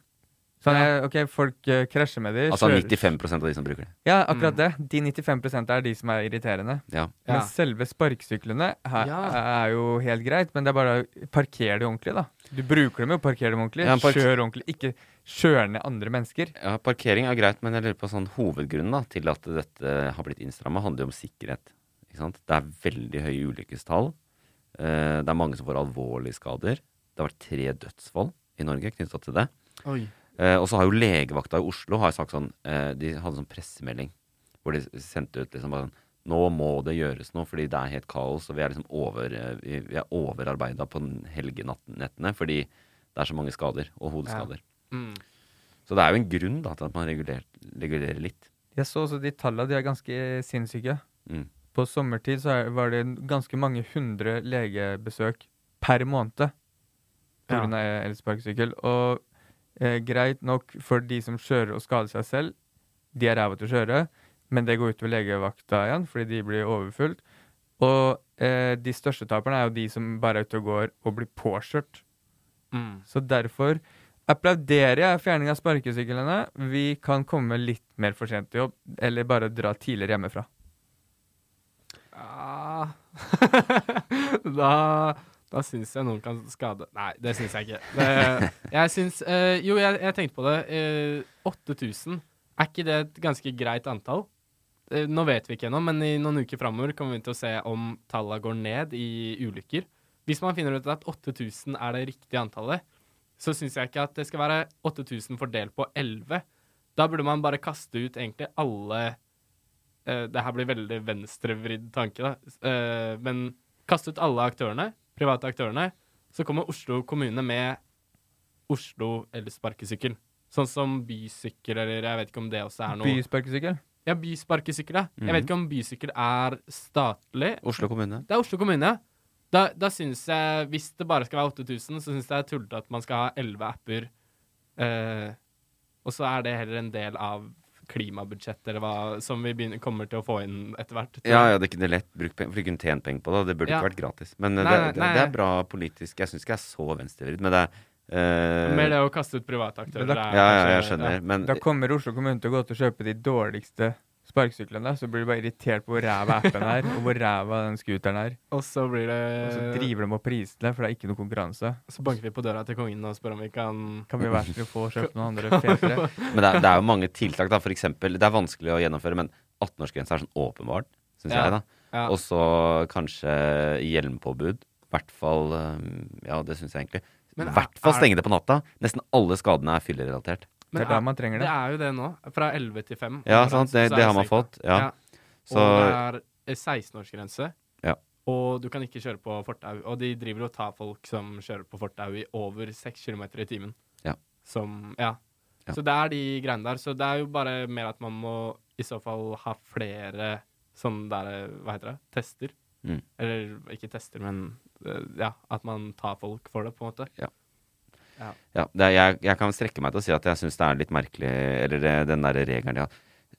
Sånn, ja. ok, Folk uh, krasjer med de. Altså kjører. 95% av de som bruker det. Ja, akkurat mm. det. De 95% er de som er irriterende. Ja. Men selve sparkesyklene her, er jo helt greit, men det er bare å parkere det ordentlig, da. Du bruker dem jo, parker dem ordentlig. Kjør ordentlig. Ikke kjør ned andre mennesker. Ja, parkering er greit, men jeg lurer på sånn hovedgrunnen da, til at dette har blitt innstramma, handler jo om sikkerhet. Ikke sant? Det er veldig høye ulykkestall. Uh, det er mange som får alvorlige skader. Det har vært tre dødsfall i Norge knytta til det. Oi. Eh, og så har jo legevakta i Oslo har sagt sånn eh, De hadde sånn pressemelding hvor de sendte ut liksom bare sånn Nå må det gjøres noe, fordi det er helt kaos, og vi er liksom over, eh, vi, vi er overarbeida på helgenettene fordi det er så mange skader, og hodeskader. Ja. Mm. Så det er jo en grunn da, til at man regulerer, regulerer litt. Jeg så også de tallene, de er ganske sinnssyke. Mm. På sommertid så var det ganske mange hundre legebesøk per måned pga. Ja. elsparkesykkel. Og eh, greit nok for de som kjører og skader seg selv. De er ræva til å kjøre, men det går utover legevakta igjen fordi de blir overfullt. Og eh, de største taperne er jo de som bare er ute og går og blir påkjørt. Mm. Så derfor applauderer jeg fjerning av sparkesyklene. Vi kan komme litt mer for sent til jobb, eller bare dra tidligere hjemmefra. Ja [laughs] Da da syns jeg noen kan skade Nei, det syns jeg ikke. Det, [laughs] jeg syns uh, Jo, jeg, jeg, tenkte på det. Uh, 8000, er ikke det et ganske greit antall? eh, Nå vet vi ikke ennå, men i noen uker framover kommer vi til å se om tallene går ned i ulykker. Hvis man finner ut at 8000 er det riktige antallet, så syns jeg ikke at det skal være 8000 fordelt på 11. Da burde man bare kaste ut egentlig alle eh, Det her blir veldig venstrevridd tanke, da. Eh, men kaste ut alle aktørene, private aktørene, så kommer Oslo kommune med Oslo elsparkesykkel. sparkesykkel. Sånn som bysykkel, eller jeg vet ikke om det også er noe Bysparkesykkel? Ja, bysparkesykkel, ja. Jeg Mhm. vet ikke om bysykkel er statlig. Oslo kommune. Det er Oslo kommune, ja. Da, da syns jeg, hvis det bare skal være 8000, så syns jeg det er tullete at man skal ha 11 apper. Eh, og så er det heller en del av klimabudsjettet, eller hva, som vi begynner, kommer til å få inn etter hvert. Ja, ja, det kunne lett brukt penger, for de kunne tjent penger på det. og Det burde Ja. ikke vært gratis. Men eh, Nei, det, det, nei. det er bra politisk. Jeg syns ikke jeg er så venstrevridd, men det er Uh, Mer det å kaste ut private aktører. Da- er Ja, ja, jeg skjønner. Men Da kommer Oslo kommune til å gå til å kjøpe de dårligste sparkesyklene, så blir du bare irritert på hvor ræva appen er, og hvor ræva den scooteren er. Og så blir Og så det driver de opp prisene, for det er ikke noe konkurranse. Så banker vi på døra til kongen og spør om vi kan Kan vi være så snill å få kjøpt noen andre fetere? Men det er, det er jo mange tiltak, da. For eksempel, det er vanskelig å gjennomføre, men 18-årsgrensa er sånn åpenbart, syns Ja. jeg, da. Ja. Og så kanskje hjelmpåbud. I hvert fall um, Ja, det syns jeg egentlig. I er- hvert fall stenge det på natta. Nesten alle skadene er fyllerelatert. Det er der man trenger det. Det er jo det nå. Fra 11 til 5. Ja, sant, det- det har man fått, ja. Så- Og det er 16-årsgrense. Ja. Og du kan ikke kjøre på fortau. Og de driver og tar folk som kjører på fortau i over 6 km i timen. Ja. Som Ja. Ja. Så det er de greiene der. Så det er jo bare mer at man må i så fall ha flere sånne der Hva heter det? Tester. Mm. Eller ikke tester, men eh, ja, at man tar folk for det, på en måte. Ja. Ja. Ja, det er, jeg, jeg kan strekke meg til å si at jeg syns det er litt merkelig Eller det, den derre regelen de har.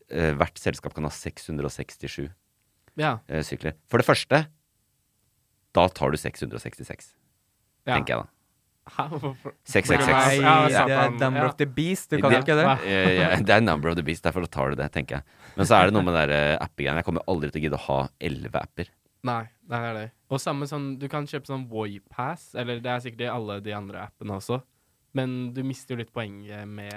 Eh, hvert selskap kan ha 667 Ja. eh, sykler. For det første, da tar du 666, Ja. tenker jeg da. Hæ, hvorfor? 666. Nei, det er. Number Ja. of the Beast, du kan jo ikke det? Eh, det er number of the beast, derfor tar du det, tenker jeg. Men så er det noe med den eh, appegreiene. Jeg kommer aldri til å gidde å ha 11 apper. Nei, det er det. Og samme sånn, du kan kjøpe sånn Voipass, eller det er sikkert i alle de andre appene også, men du mister jo litt poenget med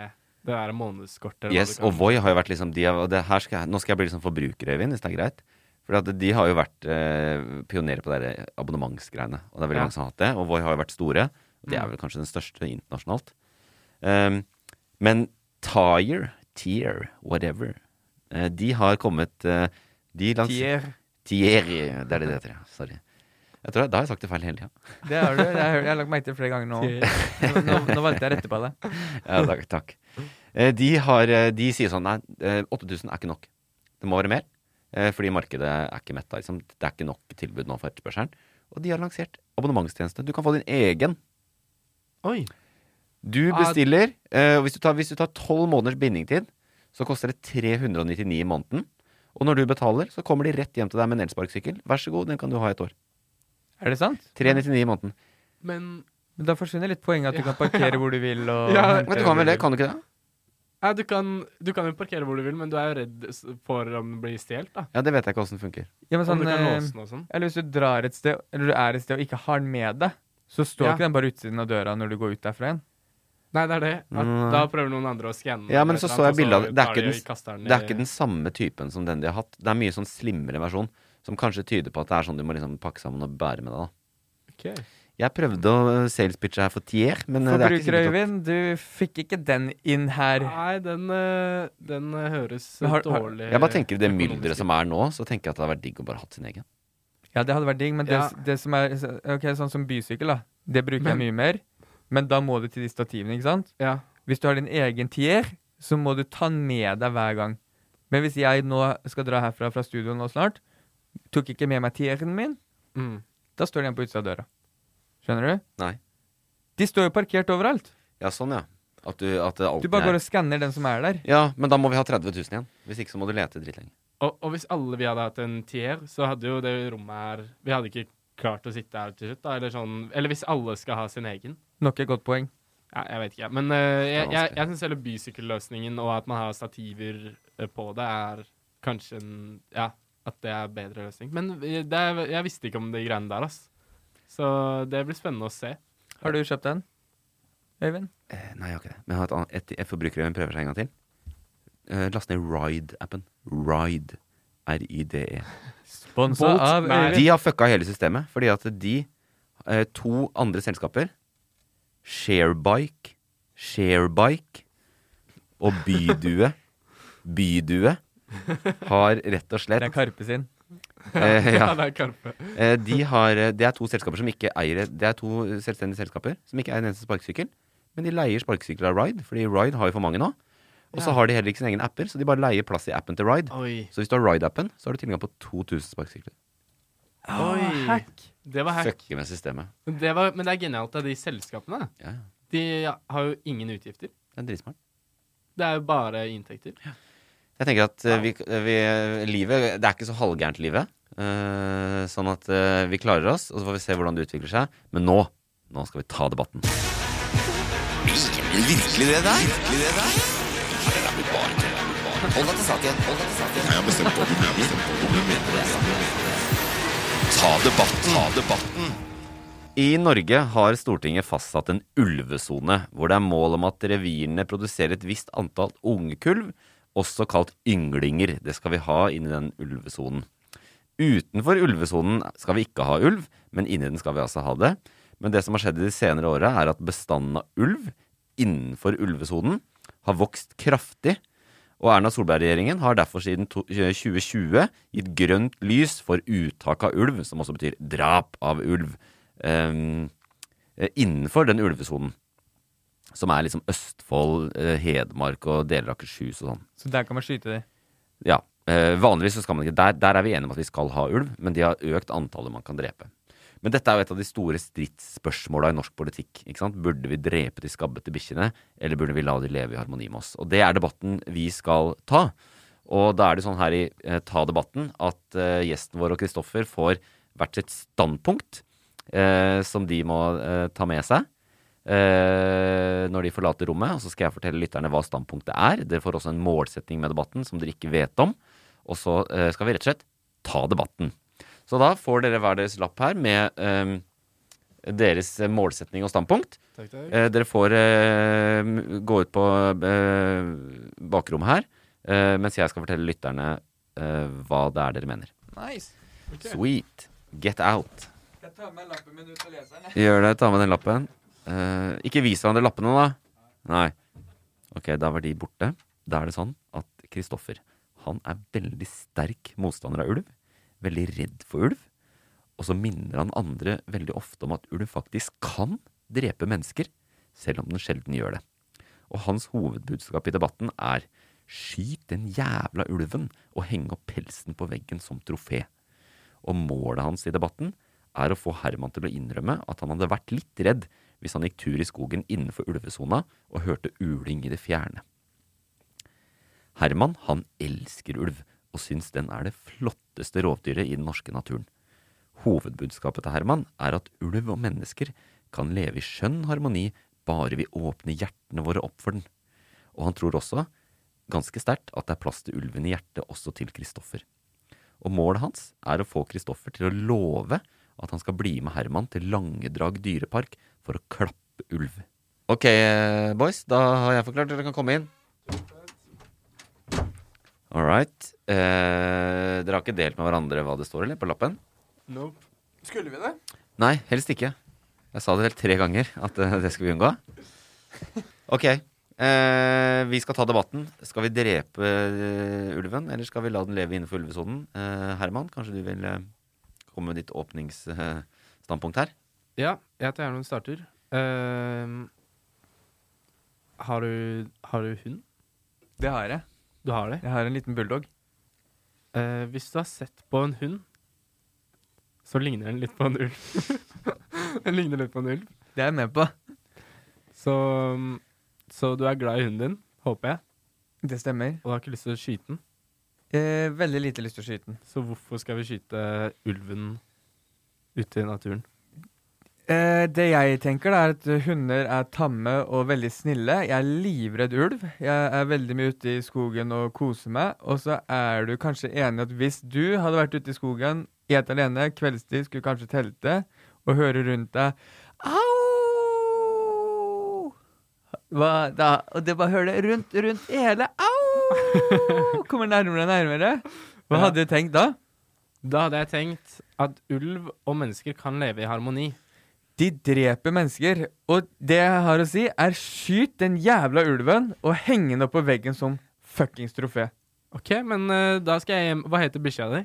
det der månedskortet. Yes, og Voi har jo vært liksom de, har- og det her skal jeg, Nå skal jeg bli liksom forbruker, Øyvind, hvis det er greit. For de har jo vært eh, pionerer på de abonnementsgreiene. Og det er veldig Ja. mange som har hatt det. Og Voi har jo vært store. Og de er Mm. vel kanskje den største internasjonalt. Um, men Tire, Tier, whatever, eh, de har kommet eh, de lans- Tier. Tier, det er det det heter, ja. Sorry. Jeg tror, Da har jeg sagt det feil hele tida. Det har du. Jeg har, jeg har lagt merke til det flere ganger nå. Nå, nå, nå valgte jeg rette på det. Ja, takk. takk. Eh, De, har, eh, de sier sånn Nei, eh, 8000 er ikke nok. Det må være mer. eh, Fordi markedet er ikke metta. Liksom. Det er ikke nok tilbud nå for etterspørselen. Og de har lansert abonnementstjeneste. Du kan få din egen. Oi. Du bestiller. eh, og hvis du tar hvis du tar tolv måneders bindingtid, så koster det 399 i måneden. Og når du betaler, så kommer de rett hjem til deg med en elsparkesykkel. Vær så god, den kan du ha i et år. Er det sant? 399 i måneden. Men Men da forsvinner litt poenget at du Ja. kan parkere hvor du vil. Og [laughs] Ja, Men du kan vel det? Kan du ikke det? ja, du, kan, du kan jo parkere hvor du vil, men du er jo redd for om det blir stjålet, da. Ja, det vet jeg ikke åssen funker. Ja, men sånn, eh, sånn. Eller hvis du drar et sted, eller du er et sted og ikke har den med deg, så står Ja. ikke den bare utsiden av døra når du går ut derfra igjen. Nei, det er det. At Mm. Da prøver noen andre å skanne. Ja, men så så jeg bilde av det. Er, den, den det er ikke den samme typen som den de har hatt. Det er mye sånn slimmere versjon, som kanskje tyder på at det er sånn du må liksom pakke sammen og bære med deg. da. Ok. Jeg prøvde å salespitche her for Tier, men for det er ikke sikkert Øyvind, du fikk ikke den inn her. Nei, den, eh, den eh, høres har- har- dårlig Jeg bare tenker i det mylderet som er nå, så tenker jeg at det hadde vært digg å bare hatt sin egen. Ja, det hadde vært digg, men det, Ja. det som er Ok, sånn som bysykkel, da. Det bruker Men- jeg mye mer. Men da må du til de stativene, ikke sant? Ja. Hvis du har din egen tier, så må du ta den med deg hver gang. Men hvis jeg nå skal dra herfra fra studio nå snart, tok ikke med meg tieren min, Mm. da står den på utsida av døra. Skjønner du? Nei. De står jo parkert overalt. Ja, sånn, ja. At du, at Du bare går og skanner den som er der. Ja, men da må vi ha 30 000 igjen. Hvis ikke så må du lete dritlenge. Og, og hvis alle vi hadde hatt en tier, så hadde jo det rommet her Vi hadde ikke klart å sitte her til slutt, da. Eller sånn Eller hvis alle skal ha sin egen. Nok et godt poeng. Ja, jeg vet ikke. Men uh, jeg, jeg, jeg syns hele bysykkelløsningen og at man har stativer eh, på det, er kanskje en Ja, at det er bedre løsning. Men eh, det er, jeg visste ikke om de greiene der, ass. Så det blir spennende å se. Har du kjøpt den? Øyvind? Eh, nei, jeg har ikke det. Men jeg har et, annet- et, et forbruker prøver seg en gang til. Eh, last ned Ride-appen. Ride. R-I-D-E. Sponsa av Nei. De har fucka hele systemet, fordi at de eh, to andre selskaper, Sharebike, Sharebike og Bydue, [laughs] Bydue, har rett og slett Det er Karpe sin. [laughs] Eh, ja. Ja, det er Karpe. Eh, de har, eh, det er to selskaper som ikke eier Det er to selvstendige selskaper som ikke eier en eneste sparkesykkel. Men de leier sparkesykler av Ride, fordi Ride har jo for mange nå. Og så Ja. har de heller ikke sine egne apper, så de bare leier plass i appen til Ride. Oi. Så hvis du har Ride-appen, så har du tilgang på 2000 sparkesykler. Oi. hack. Det var hack. Fucker med systemet. Det, var, men det er genialt av de selskapene. Ja, ja. De har jo ingen utgifter. Det er dritsmart. Det er jo bare inntekter. Jeg tenker at uh, vi, vi, livet Det er ikke så halvgærent, livet. Uh, sånn at uh, vi klarer oss, og så får vi se hvordan det utvikler seg. Men nå nå skal vi ta debatten. Virkelig det der? Virkelig det der? Hold deg til saken. Hold deg til saken. Jeg har bestemt på du mener det er. Ta debatten. Ta debatten. I Norge har Stortinget fastsatt en ulvesone, hvor det er mål om at revirene produserer et visst antall ungekulv, også kalt ynglinger. Det skal vi ha inni den ulvesonen. Utenfor ulvesonen skal vi ikke ha ulv, men inni den skal vi altså ha det. Men det som har skjedd i de senere åra, er at bestanden av ulv innenfor ulvesonen har vokst kraftig. Og Erna Solberg-regjeringen har derfor siden 2020 gitt grønt lys for uttak av ulv, som også betyr drap av ulv, eh, innenfor den ulvesonen. Som er liksom Østfold, eh, Hedmark og deler av Akershus og sånn. Så der kan man skyte de. Ja. Eh, vanligvis så skal man ikke der, der er vi enige om at vi skal ha ulv, men de har økt antallet man kan drepe. Men dette er jo et av de store stridsspørsmåla i norsk politikk. ikke sant? Burde vi drepe de skabbete bikkjene, eller burde vi la de leve i harmoni med oss? Og det er debatten vi skal ta. Og da er det sånn her i eh, Ta debatten at eh, gjesten vår og Kristoffer får hvert sitt standpunkt eh, som de må eh, ta med seg eh, når de forlater rommet. Og så skal jeg fortelle lytterne hva standpunktet er. Dere får også en målsetting med debatten som dere ikke vet om. Og så eh, skal vi rett og slett ta debatten. Så da får dere hver deres lapp her med eh, deres målsetning og standpunkt. Takk, takk. Eh, dere får eh, gå ut på eh, bakrommet her, eh, mens jeg skal fortelle lytterne eh, hva det er dere mener. Nice. Sweet. Get out. Jeg tar med lappen min ut og lese den? Gjør det. Ta med den lappen. Eh, ikke vis hverandre lappene, da. Nei. Ok, da var de borte. Da er det sånn at Kristoffer han er veldig sterk motstander av ulv. Veldig redd for ulv. Og så minner han andre veldig ofte om at ulv faktisk kan drepe mennesker, selv om den sjelden gjør det. Og hans hovedbudskap i debatten er skyt den jævla ulven og heng opp pelsen på veggen som trofé. Og målet hans i debatten er å få Herman til å innrømme at han hadde vært litt redd hvis han gikk tur i skogen innenfor ulvesona og hørte uling i det fjerne. Herman han elsker ulv og syns den er det flotteste rovdyret i den norske naturen. Hovedbudskapet til Herman er at ulv og mennesker kan leve i skjønn harmoni bare vi åpner hjertene våre opp for den. Og han tror også, ganske sterkt, at det er plass til ulven i hjertet også til Kristoffer. Og målet hans er å få Kristoffer til å love at han skal bli med Herman til Langedrag dyrepark for å klappe ulv. Ok, eh, boys, da har jeg forklart. Dere kan komme inn. All right. Eh, dere har ikke delt med hverandre hva det står, eller? På lappen? Nope. Skulle vi det? Nei, helst ikke. Jeg sa det vel tre ganger at eh, det skulle vi unngå. Ok. Eh, vi skal ta debatten. Skal vi drepe eh, ulven, eller skal vi la den leve innenfor ulvesonen? Eh, Herman, kanskje du vil eh, komme med ditt åpningsstandpunkt her? Ja, jeg tar gjerne en starter. Ehm, har, du, har du hund? Det har jeg. Du har det? Jeg har en liten bulldog. Eh, hvis du har sett på en hund, så ligner den litt på en ulv. [laughs] den ligner litt på en ulv. Det er jeg med på. Så, så du er glad i hunden din, håper jeg. Det stemmer. Og du har ikke lyst til å skyte den. Eh, veldig lite lyst til å skyte den. Så hvorfor skal vi skyte ulven ute i naturen? Eh, det jeg tenker, er at hunder er tamme og veldig snille. Jeg er livredd ulv. Jeg er veldig mye ute i skogen og koser meg. Og så er du kanskje enig at hvis du hadde vært ute i skogen helt alene, kveldstid, skulle kanskje telte, og høre rundt deg Au! Hva da? Og det bare hører det rundt, rundt hele Au! Kommer nærmere og nærmere. Hva hadde du tenkt da? Da hadde jeg tenkt at ulv og mennesker kan leve i harmoni. De dreper mennesker, og det jeg har å si, er skyt den jævla ulven og heng den opp på veggen som fuckings trofé. OK, men uh, da skal jeg hjem Hva heter bikkja di?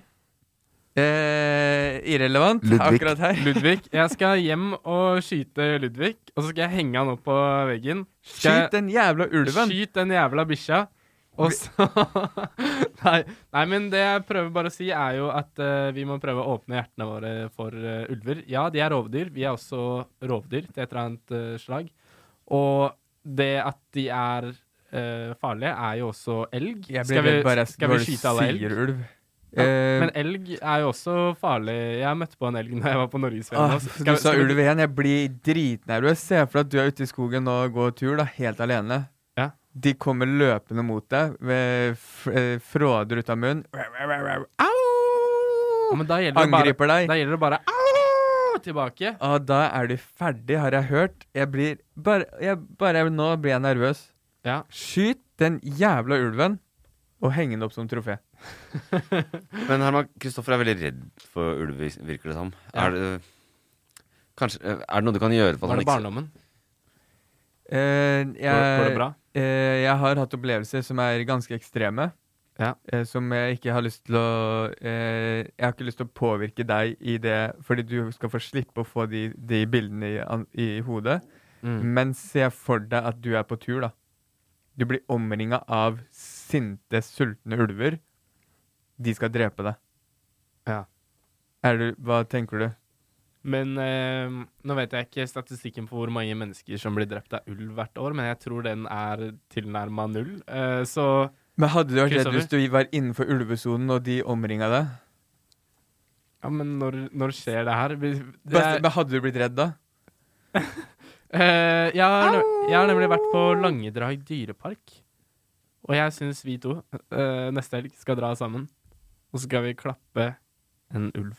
Eh, irrelevant Ludvig. akkurat her. Ludvig. [laughs] Jeg skal hjem og skyte Ludvig, og så skal jeg henge han opp på veggen. Skal Skyt den jævla ulven. Skyt den jævla bikkja. Og så [laughs] nei, nei, men det jeg prøver bare å si, er jo at uh, vi må prøve å åpne hjertene våre for uh, ulver. Ja, de er rovdyr. Vi er også rovdyr til et eller annet uh, slag. Og det at de er farlige, er jo også elg. Skal vi, skal vi skyte alle elg? ulv. Ja, men elg er jo også farlig. Jeg møtte på en elg da jeg var på Norgesfjellet. ah, du sa ulv igjen. Jeg blir dritnervøs. Se for deg at du er ute i skogen og går tur, da, helt alene. De kommer løpende mot deg med eh, fråder ut av munnen. Au! Ja, men da gjelder det bare, Angriper deg. Da gjelder det bare au tilbake. Og da er du ferdig, har jeg hørt. Jeg blir bare, jeg, bare Nå blir jeg nervøs. Ja. Skyt den jævla ulven og heng den opp som trofé. [laughs] Men Herman, Kristoffer er veldig redd for ulv, virker det som. Ja. Er, det, kanskje, er det noe du kan gjøre for at Var det barndommen? Eh, jeg, Går- går det bra? Eh, jeg har hatt opplevelser som er ganske ekstreme. Ja. Eh, som jeg ikke har lyst til å eh, Jeg har ikke lyst til å påvirke deg i det, fordi du skal få slippe å få de, de bildene i, i hodet. Mm. Men se for deg at du er på tur, da. Du blir omringa av sinte, sultne ulver. De skal drepe deg. Ja. Du, hva tenker du? Men eh, nå vet jeg ikke statistikken for hvor mange mennesker som blir drept av ulv hvert år, men jeg tror den er tilnærma null. Eh, så Men Hadde du vært redd hvis du var innenfor ulvesonen og de omringa deg? Ja, men når, når skjer det her? Det er- men hadde du blitt redd da? [laughs] Eh, jeg, har, jeg har nemlig vært på Langedrag dyrepark. Og jeg syns vi to eh, neste helg skal dra sammen. Og så skal vi klappe en ulv.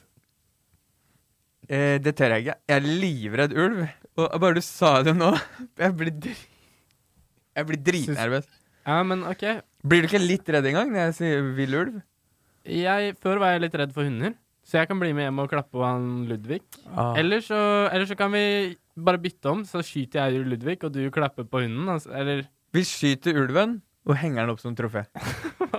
Eh, det tør jeg ikke. Jeg er livredd ulv. Og bare du sa det nå [laughs] Jeg blir dri Jeg blir dritnervøs. Ja, men OK. Blir du ikke litt redd engang når jeg sier vill ulv? Jeg, før var jeg litt redd for hunder, så jeg kan bli med hjem og klappe på han Ludvig. Ah. Eller, så, eller så kan vi bare bytte om, så skyter jeg Ludvig, og du klapper på hunden. Altså, eller Vi skyter ulven og henger den opp som trofé.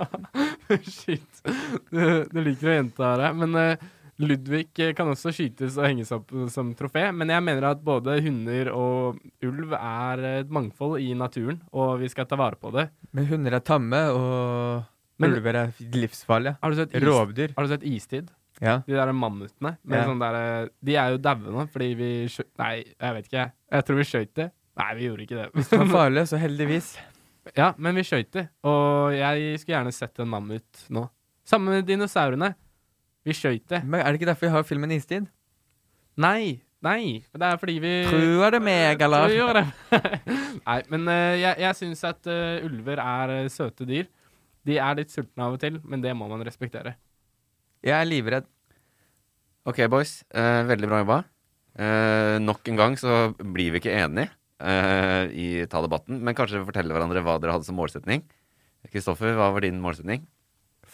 [laughs] Shit. Du, du liker å gjenta det. Men eh, Ludvig eh, kan også skytes og henges opp som trofé. Men jeg mener at både hunder og ulv er et mangfold i naturen, og vi skal ta vare på det. Men hunder er tamme, og Men- ulver er livsfarlige. Har du sett, Rovdyr. har du sett Istid? Ja. De der mammutene. Ja. sånn der, eh, de er jo daue nå, fordi vi skjøt Nei, jeg vet ikke. jeg. Tror vi skjøt det. Nei, vi gjorde ikke det. Hvis det var farlig, så heldigvis. [laughs] Ja, men vi skjøt det. Og jeg skulle gjerne sett en mammut nå. Sammen med dinosaurene. Vi skøyt det. Men er det ikke derfor vi har filmen Istid? Nei. Nei. Det er fordi vi Tror det meg, eller? Tror det. [laughs] Nei, men uh, jeg, jeg syns at uh, ulver er uh, søte dyr. De er litt sultne av og til, men det må man respektere. Jeg er livredd. Ok, boys. Eh, veldig bra jobba. Eh, nok en gang så blir vi ikke enige eh, i ta debatten, men kanskje fortelle hverandre hva dere hadde som målsetning. Kristoffer, hva var din målsetning?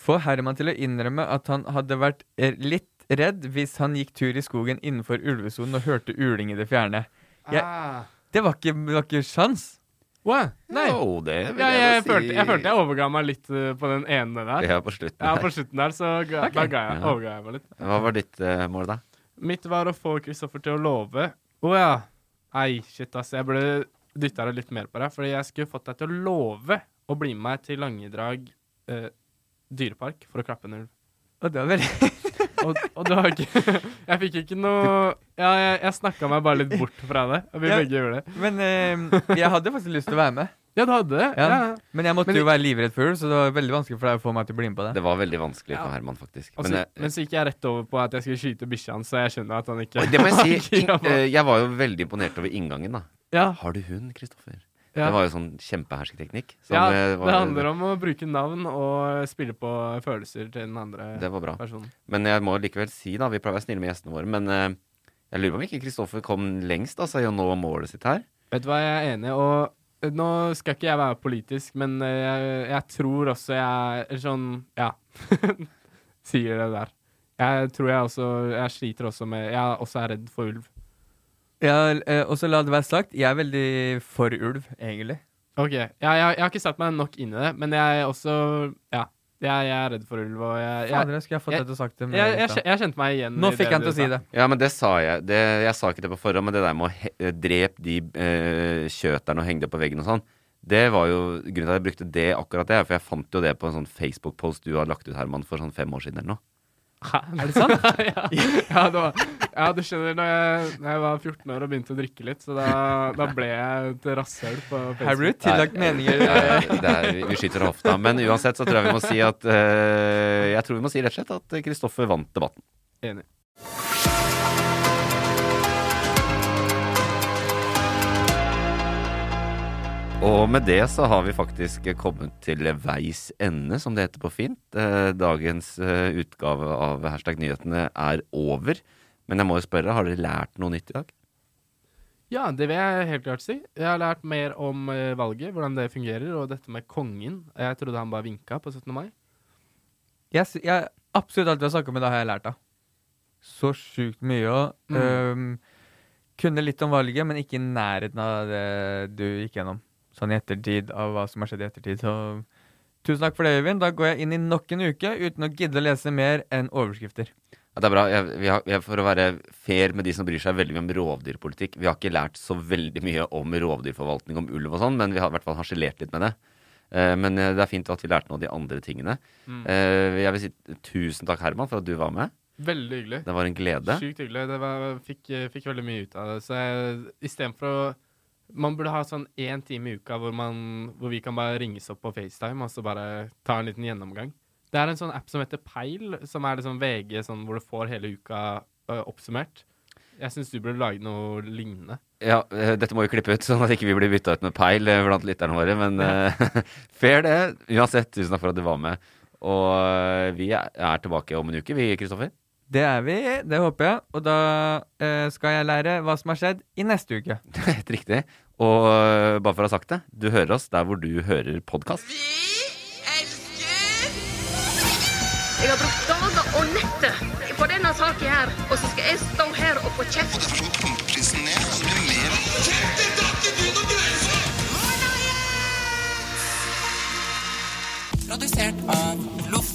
Få Herman til å innrømme at han hadde vært eh, litt redd hvis han gikk tur i skogen innenfor ulvesonen og hørte uling i det fjerne. Jeg, Ah. det, var ikke, det var ikke sjans. What? Nei. Jo, det vil Ja, jeg, jeg, da følte, jeg følte jeg overga meg litt eh, på den ene der. Ja, på slutten Ja, der. på slutten der, så ga, okay. da ga jeg, Ja. overga jeg meg litt. Hva var ditt uh, mål, da? Mitt var å få Kristoffer til å love. Å ja. Nei, shit, ass. Jeg burde dytta litt mer på deg. Fordi jeg skulle fått deg til å love å bli med meg til Langedrag eh, dyrepark for å klappe en ulv. Og det var veldig [laughs] Og, og det var ikke [laughs] Jeg fikk ikke noe Ja, jeg, jeg snakka meg bare litt bort fra det. Og vi Ja. begge gjorde det. Men eh, jeg hadde faktisk lyst til å være med. Ja, du hadde det? Ja. Ja. Men jeg måtte Men- jo være livredd for ulv, så det var veldig vanskelig for deg å få meg til å bli med på det. Det var veldig vanskelig Ja. for Herman, faktisk. Og Men så, eh, men så gikk jeg rett over på at jeg skulle skyte bikkja hans, så jeg skjønner at han ikke det må jeg si. [laughs] eh, jeg var jo veldig imponert over inngangen, da. Ja. Har du hund, Kristoffer? Ja. Det var jo sånn kjempehersketeknikk. som, ja, eh, var- det handler om å bruke navn og spille på følelser til den andre Det var bra. personen. Men jeg må likevel si, da, vi pleier å være snille med gjestene våre, men uh, jeg lurer på om ikke Kristoffer kom lengst altså, i å nå målet sitt her. Vet du hva, jeg er enig, og eh, nå skal ikke jeg være politisk, men jeg, jeg tror også jeg er sånn Ja. [laughs] sier det der. Jeg tror jeg også Jeg sliter også med Jeg også er redd for ulv. Ja, eh, og så la det være sagt, jeg er veldig for ulv, egentlig. OK. Ja, jeg, jeg har ikke satt meg nok inn i det, men jeg er også Ja. Jeg, jeg er redd for ulv, og jeg jeg, Fader, jeg skulle fått jeg, deg til å sagt det. jeg, jeg, jeg, jeg kjente meg igjen Nå i fikk han til å si det. Ja, men det sa jeg. Det, jeg sa ikke det på forhånd, men det der med å he eh, drepe de eh, kjøterne og henge det på veggen og sånn, det var jo grunnen til at jeg brukte det akkurat det, for jeg fant jo det på en sånn Facebook-post du har lagt ut, Herman, for sånn fem år siden eller noe. Er det sant? [laughs] ja, ja, det var, ja, du skjønner, når jeg, når jeg var 14 år og begynte å drikke litt, så da, da ble jeg et rasshøl på Facebook. Her blir det tillagt meninger. Det er, vi skyter hofta. Men uansett så tror jeg vi må si at uh, Jeg tror vi må si rett og slett at Kristoffer vant debatten. Enig. Og med det så har vi faktisk kommet til veis ende, som det heter på fint. Eh, Dagens eh, utgave av Hashtag nyhetene er over. Men jeg må jo spørre, har dere lært noe nytt i dag? Ja, det vil jeg helt klart si. Jeg har lært mer om eh, valget, hvordan det fungerer, og dette med kongen. Jeg trodde han bare vinka på 17. mai. Sy- jeg, absolutt alt vi har snakket om i dag, har jeg lært av. Så sjukt mye Og, Mm. kunne litt om valget, men ikke i nærheten av det du gikk gjennom. Sånn i ettertid av hva som har skjedd i ettertid. Så tusen takk for det, Øyvind. Da går jeg inn i nok en uke uten å gidde å lese mer enn overskrifter. Ja, det er bra. Jeg, vi har, jeg, for å være fair med de som bryr seg veldig mye om rovdyrpolitikk Vi har ikke lært så veldig mye om rovdyrforvaltning, om ulv og sånn, men vi har i hvert fall harselert litt med det. Eh, men eh, det er fint at vi lærte noe av de andre tingene. Mm. Eh, jeg vil si tusen takk, Herman, for at du var med. Veldig hyggelig. Det var en glede. Sykt hyggelig. Det var, fikk, fikk veldig mye ut av det. Så istedenfor å Man burde ha sånn én time i uka hvor, man, hvor vi kan bare ringes opp på FaceTime og så bare ta en liten gjennomgang. Det er en sånn app som heter Peil, som er liksom VG, sånn, hvor du får hele uka ø, oppsummert. Jeg syns du burde lage noe lignende. Ja, eh, dette må vi klippe ut, sånn at ikke vi blir bytta ut med peil eh, blant lytterne våre. Men ja. [laughs] fair det. Uansett, tusen takk for at du var med. Og eh, vi er tilbake om en uke, vi, Kristoffer. Det er vi, det håper jeg. Og da eh, skal jeg lære hva som har skjedd i neste uke. [laughs] Helt riktig. Og eh, bare for å ha sagt det, du hører oss der hvor du hører podkast. Jeg har brukt dager og netter på denne saken her, og så skal jeg stå her og få kjeft. Produsert av Loff.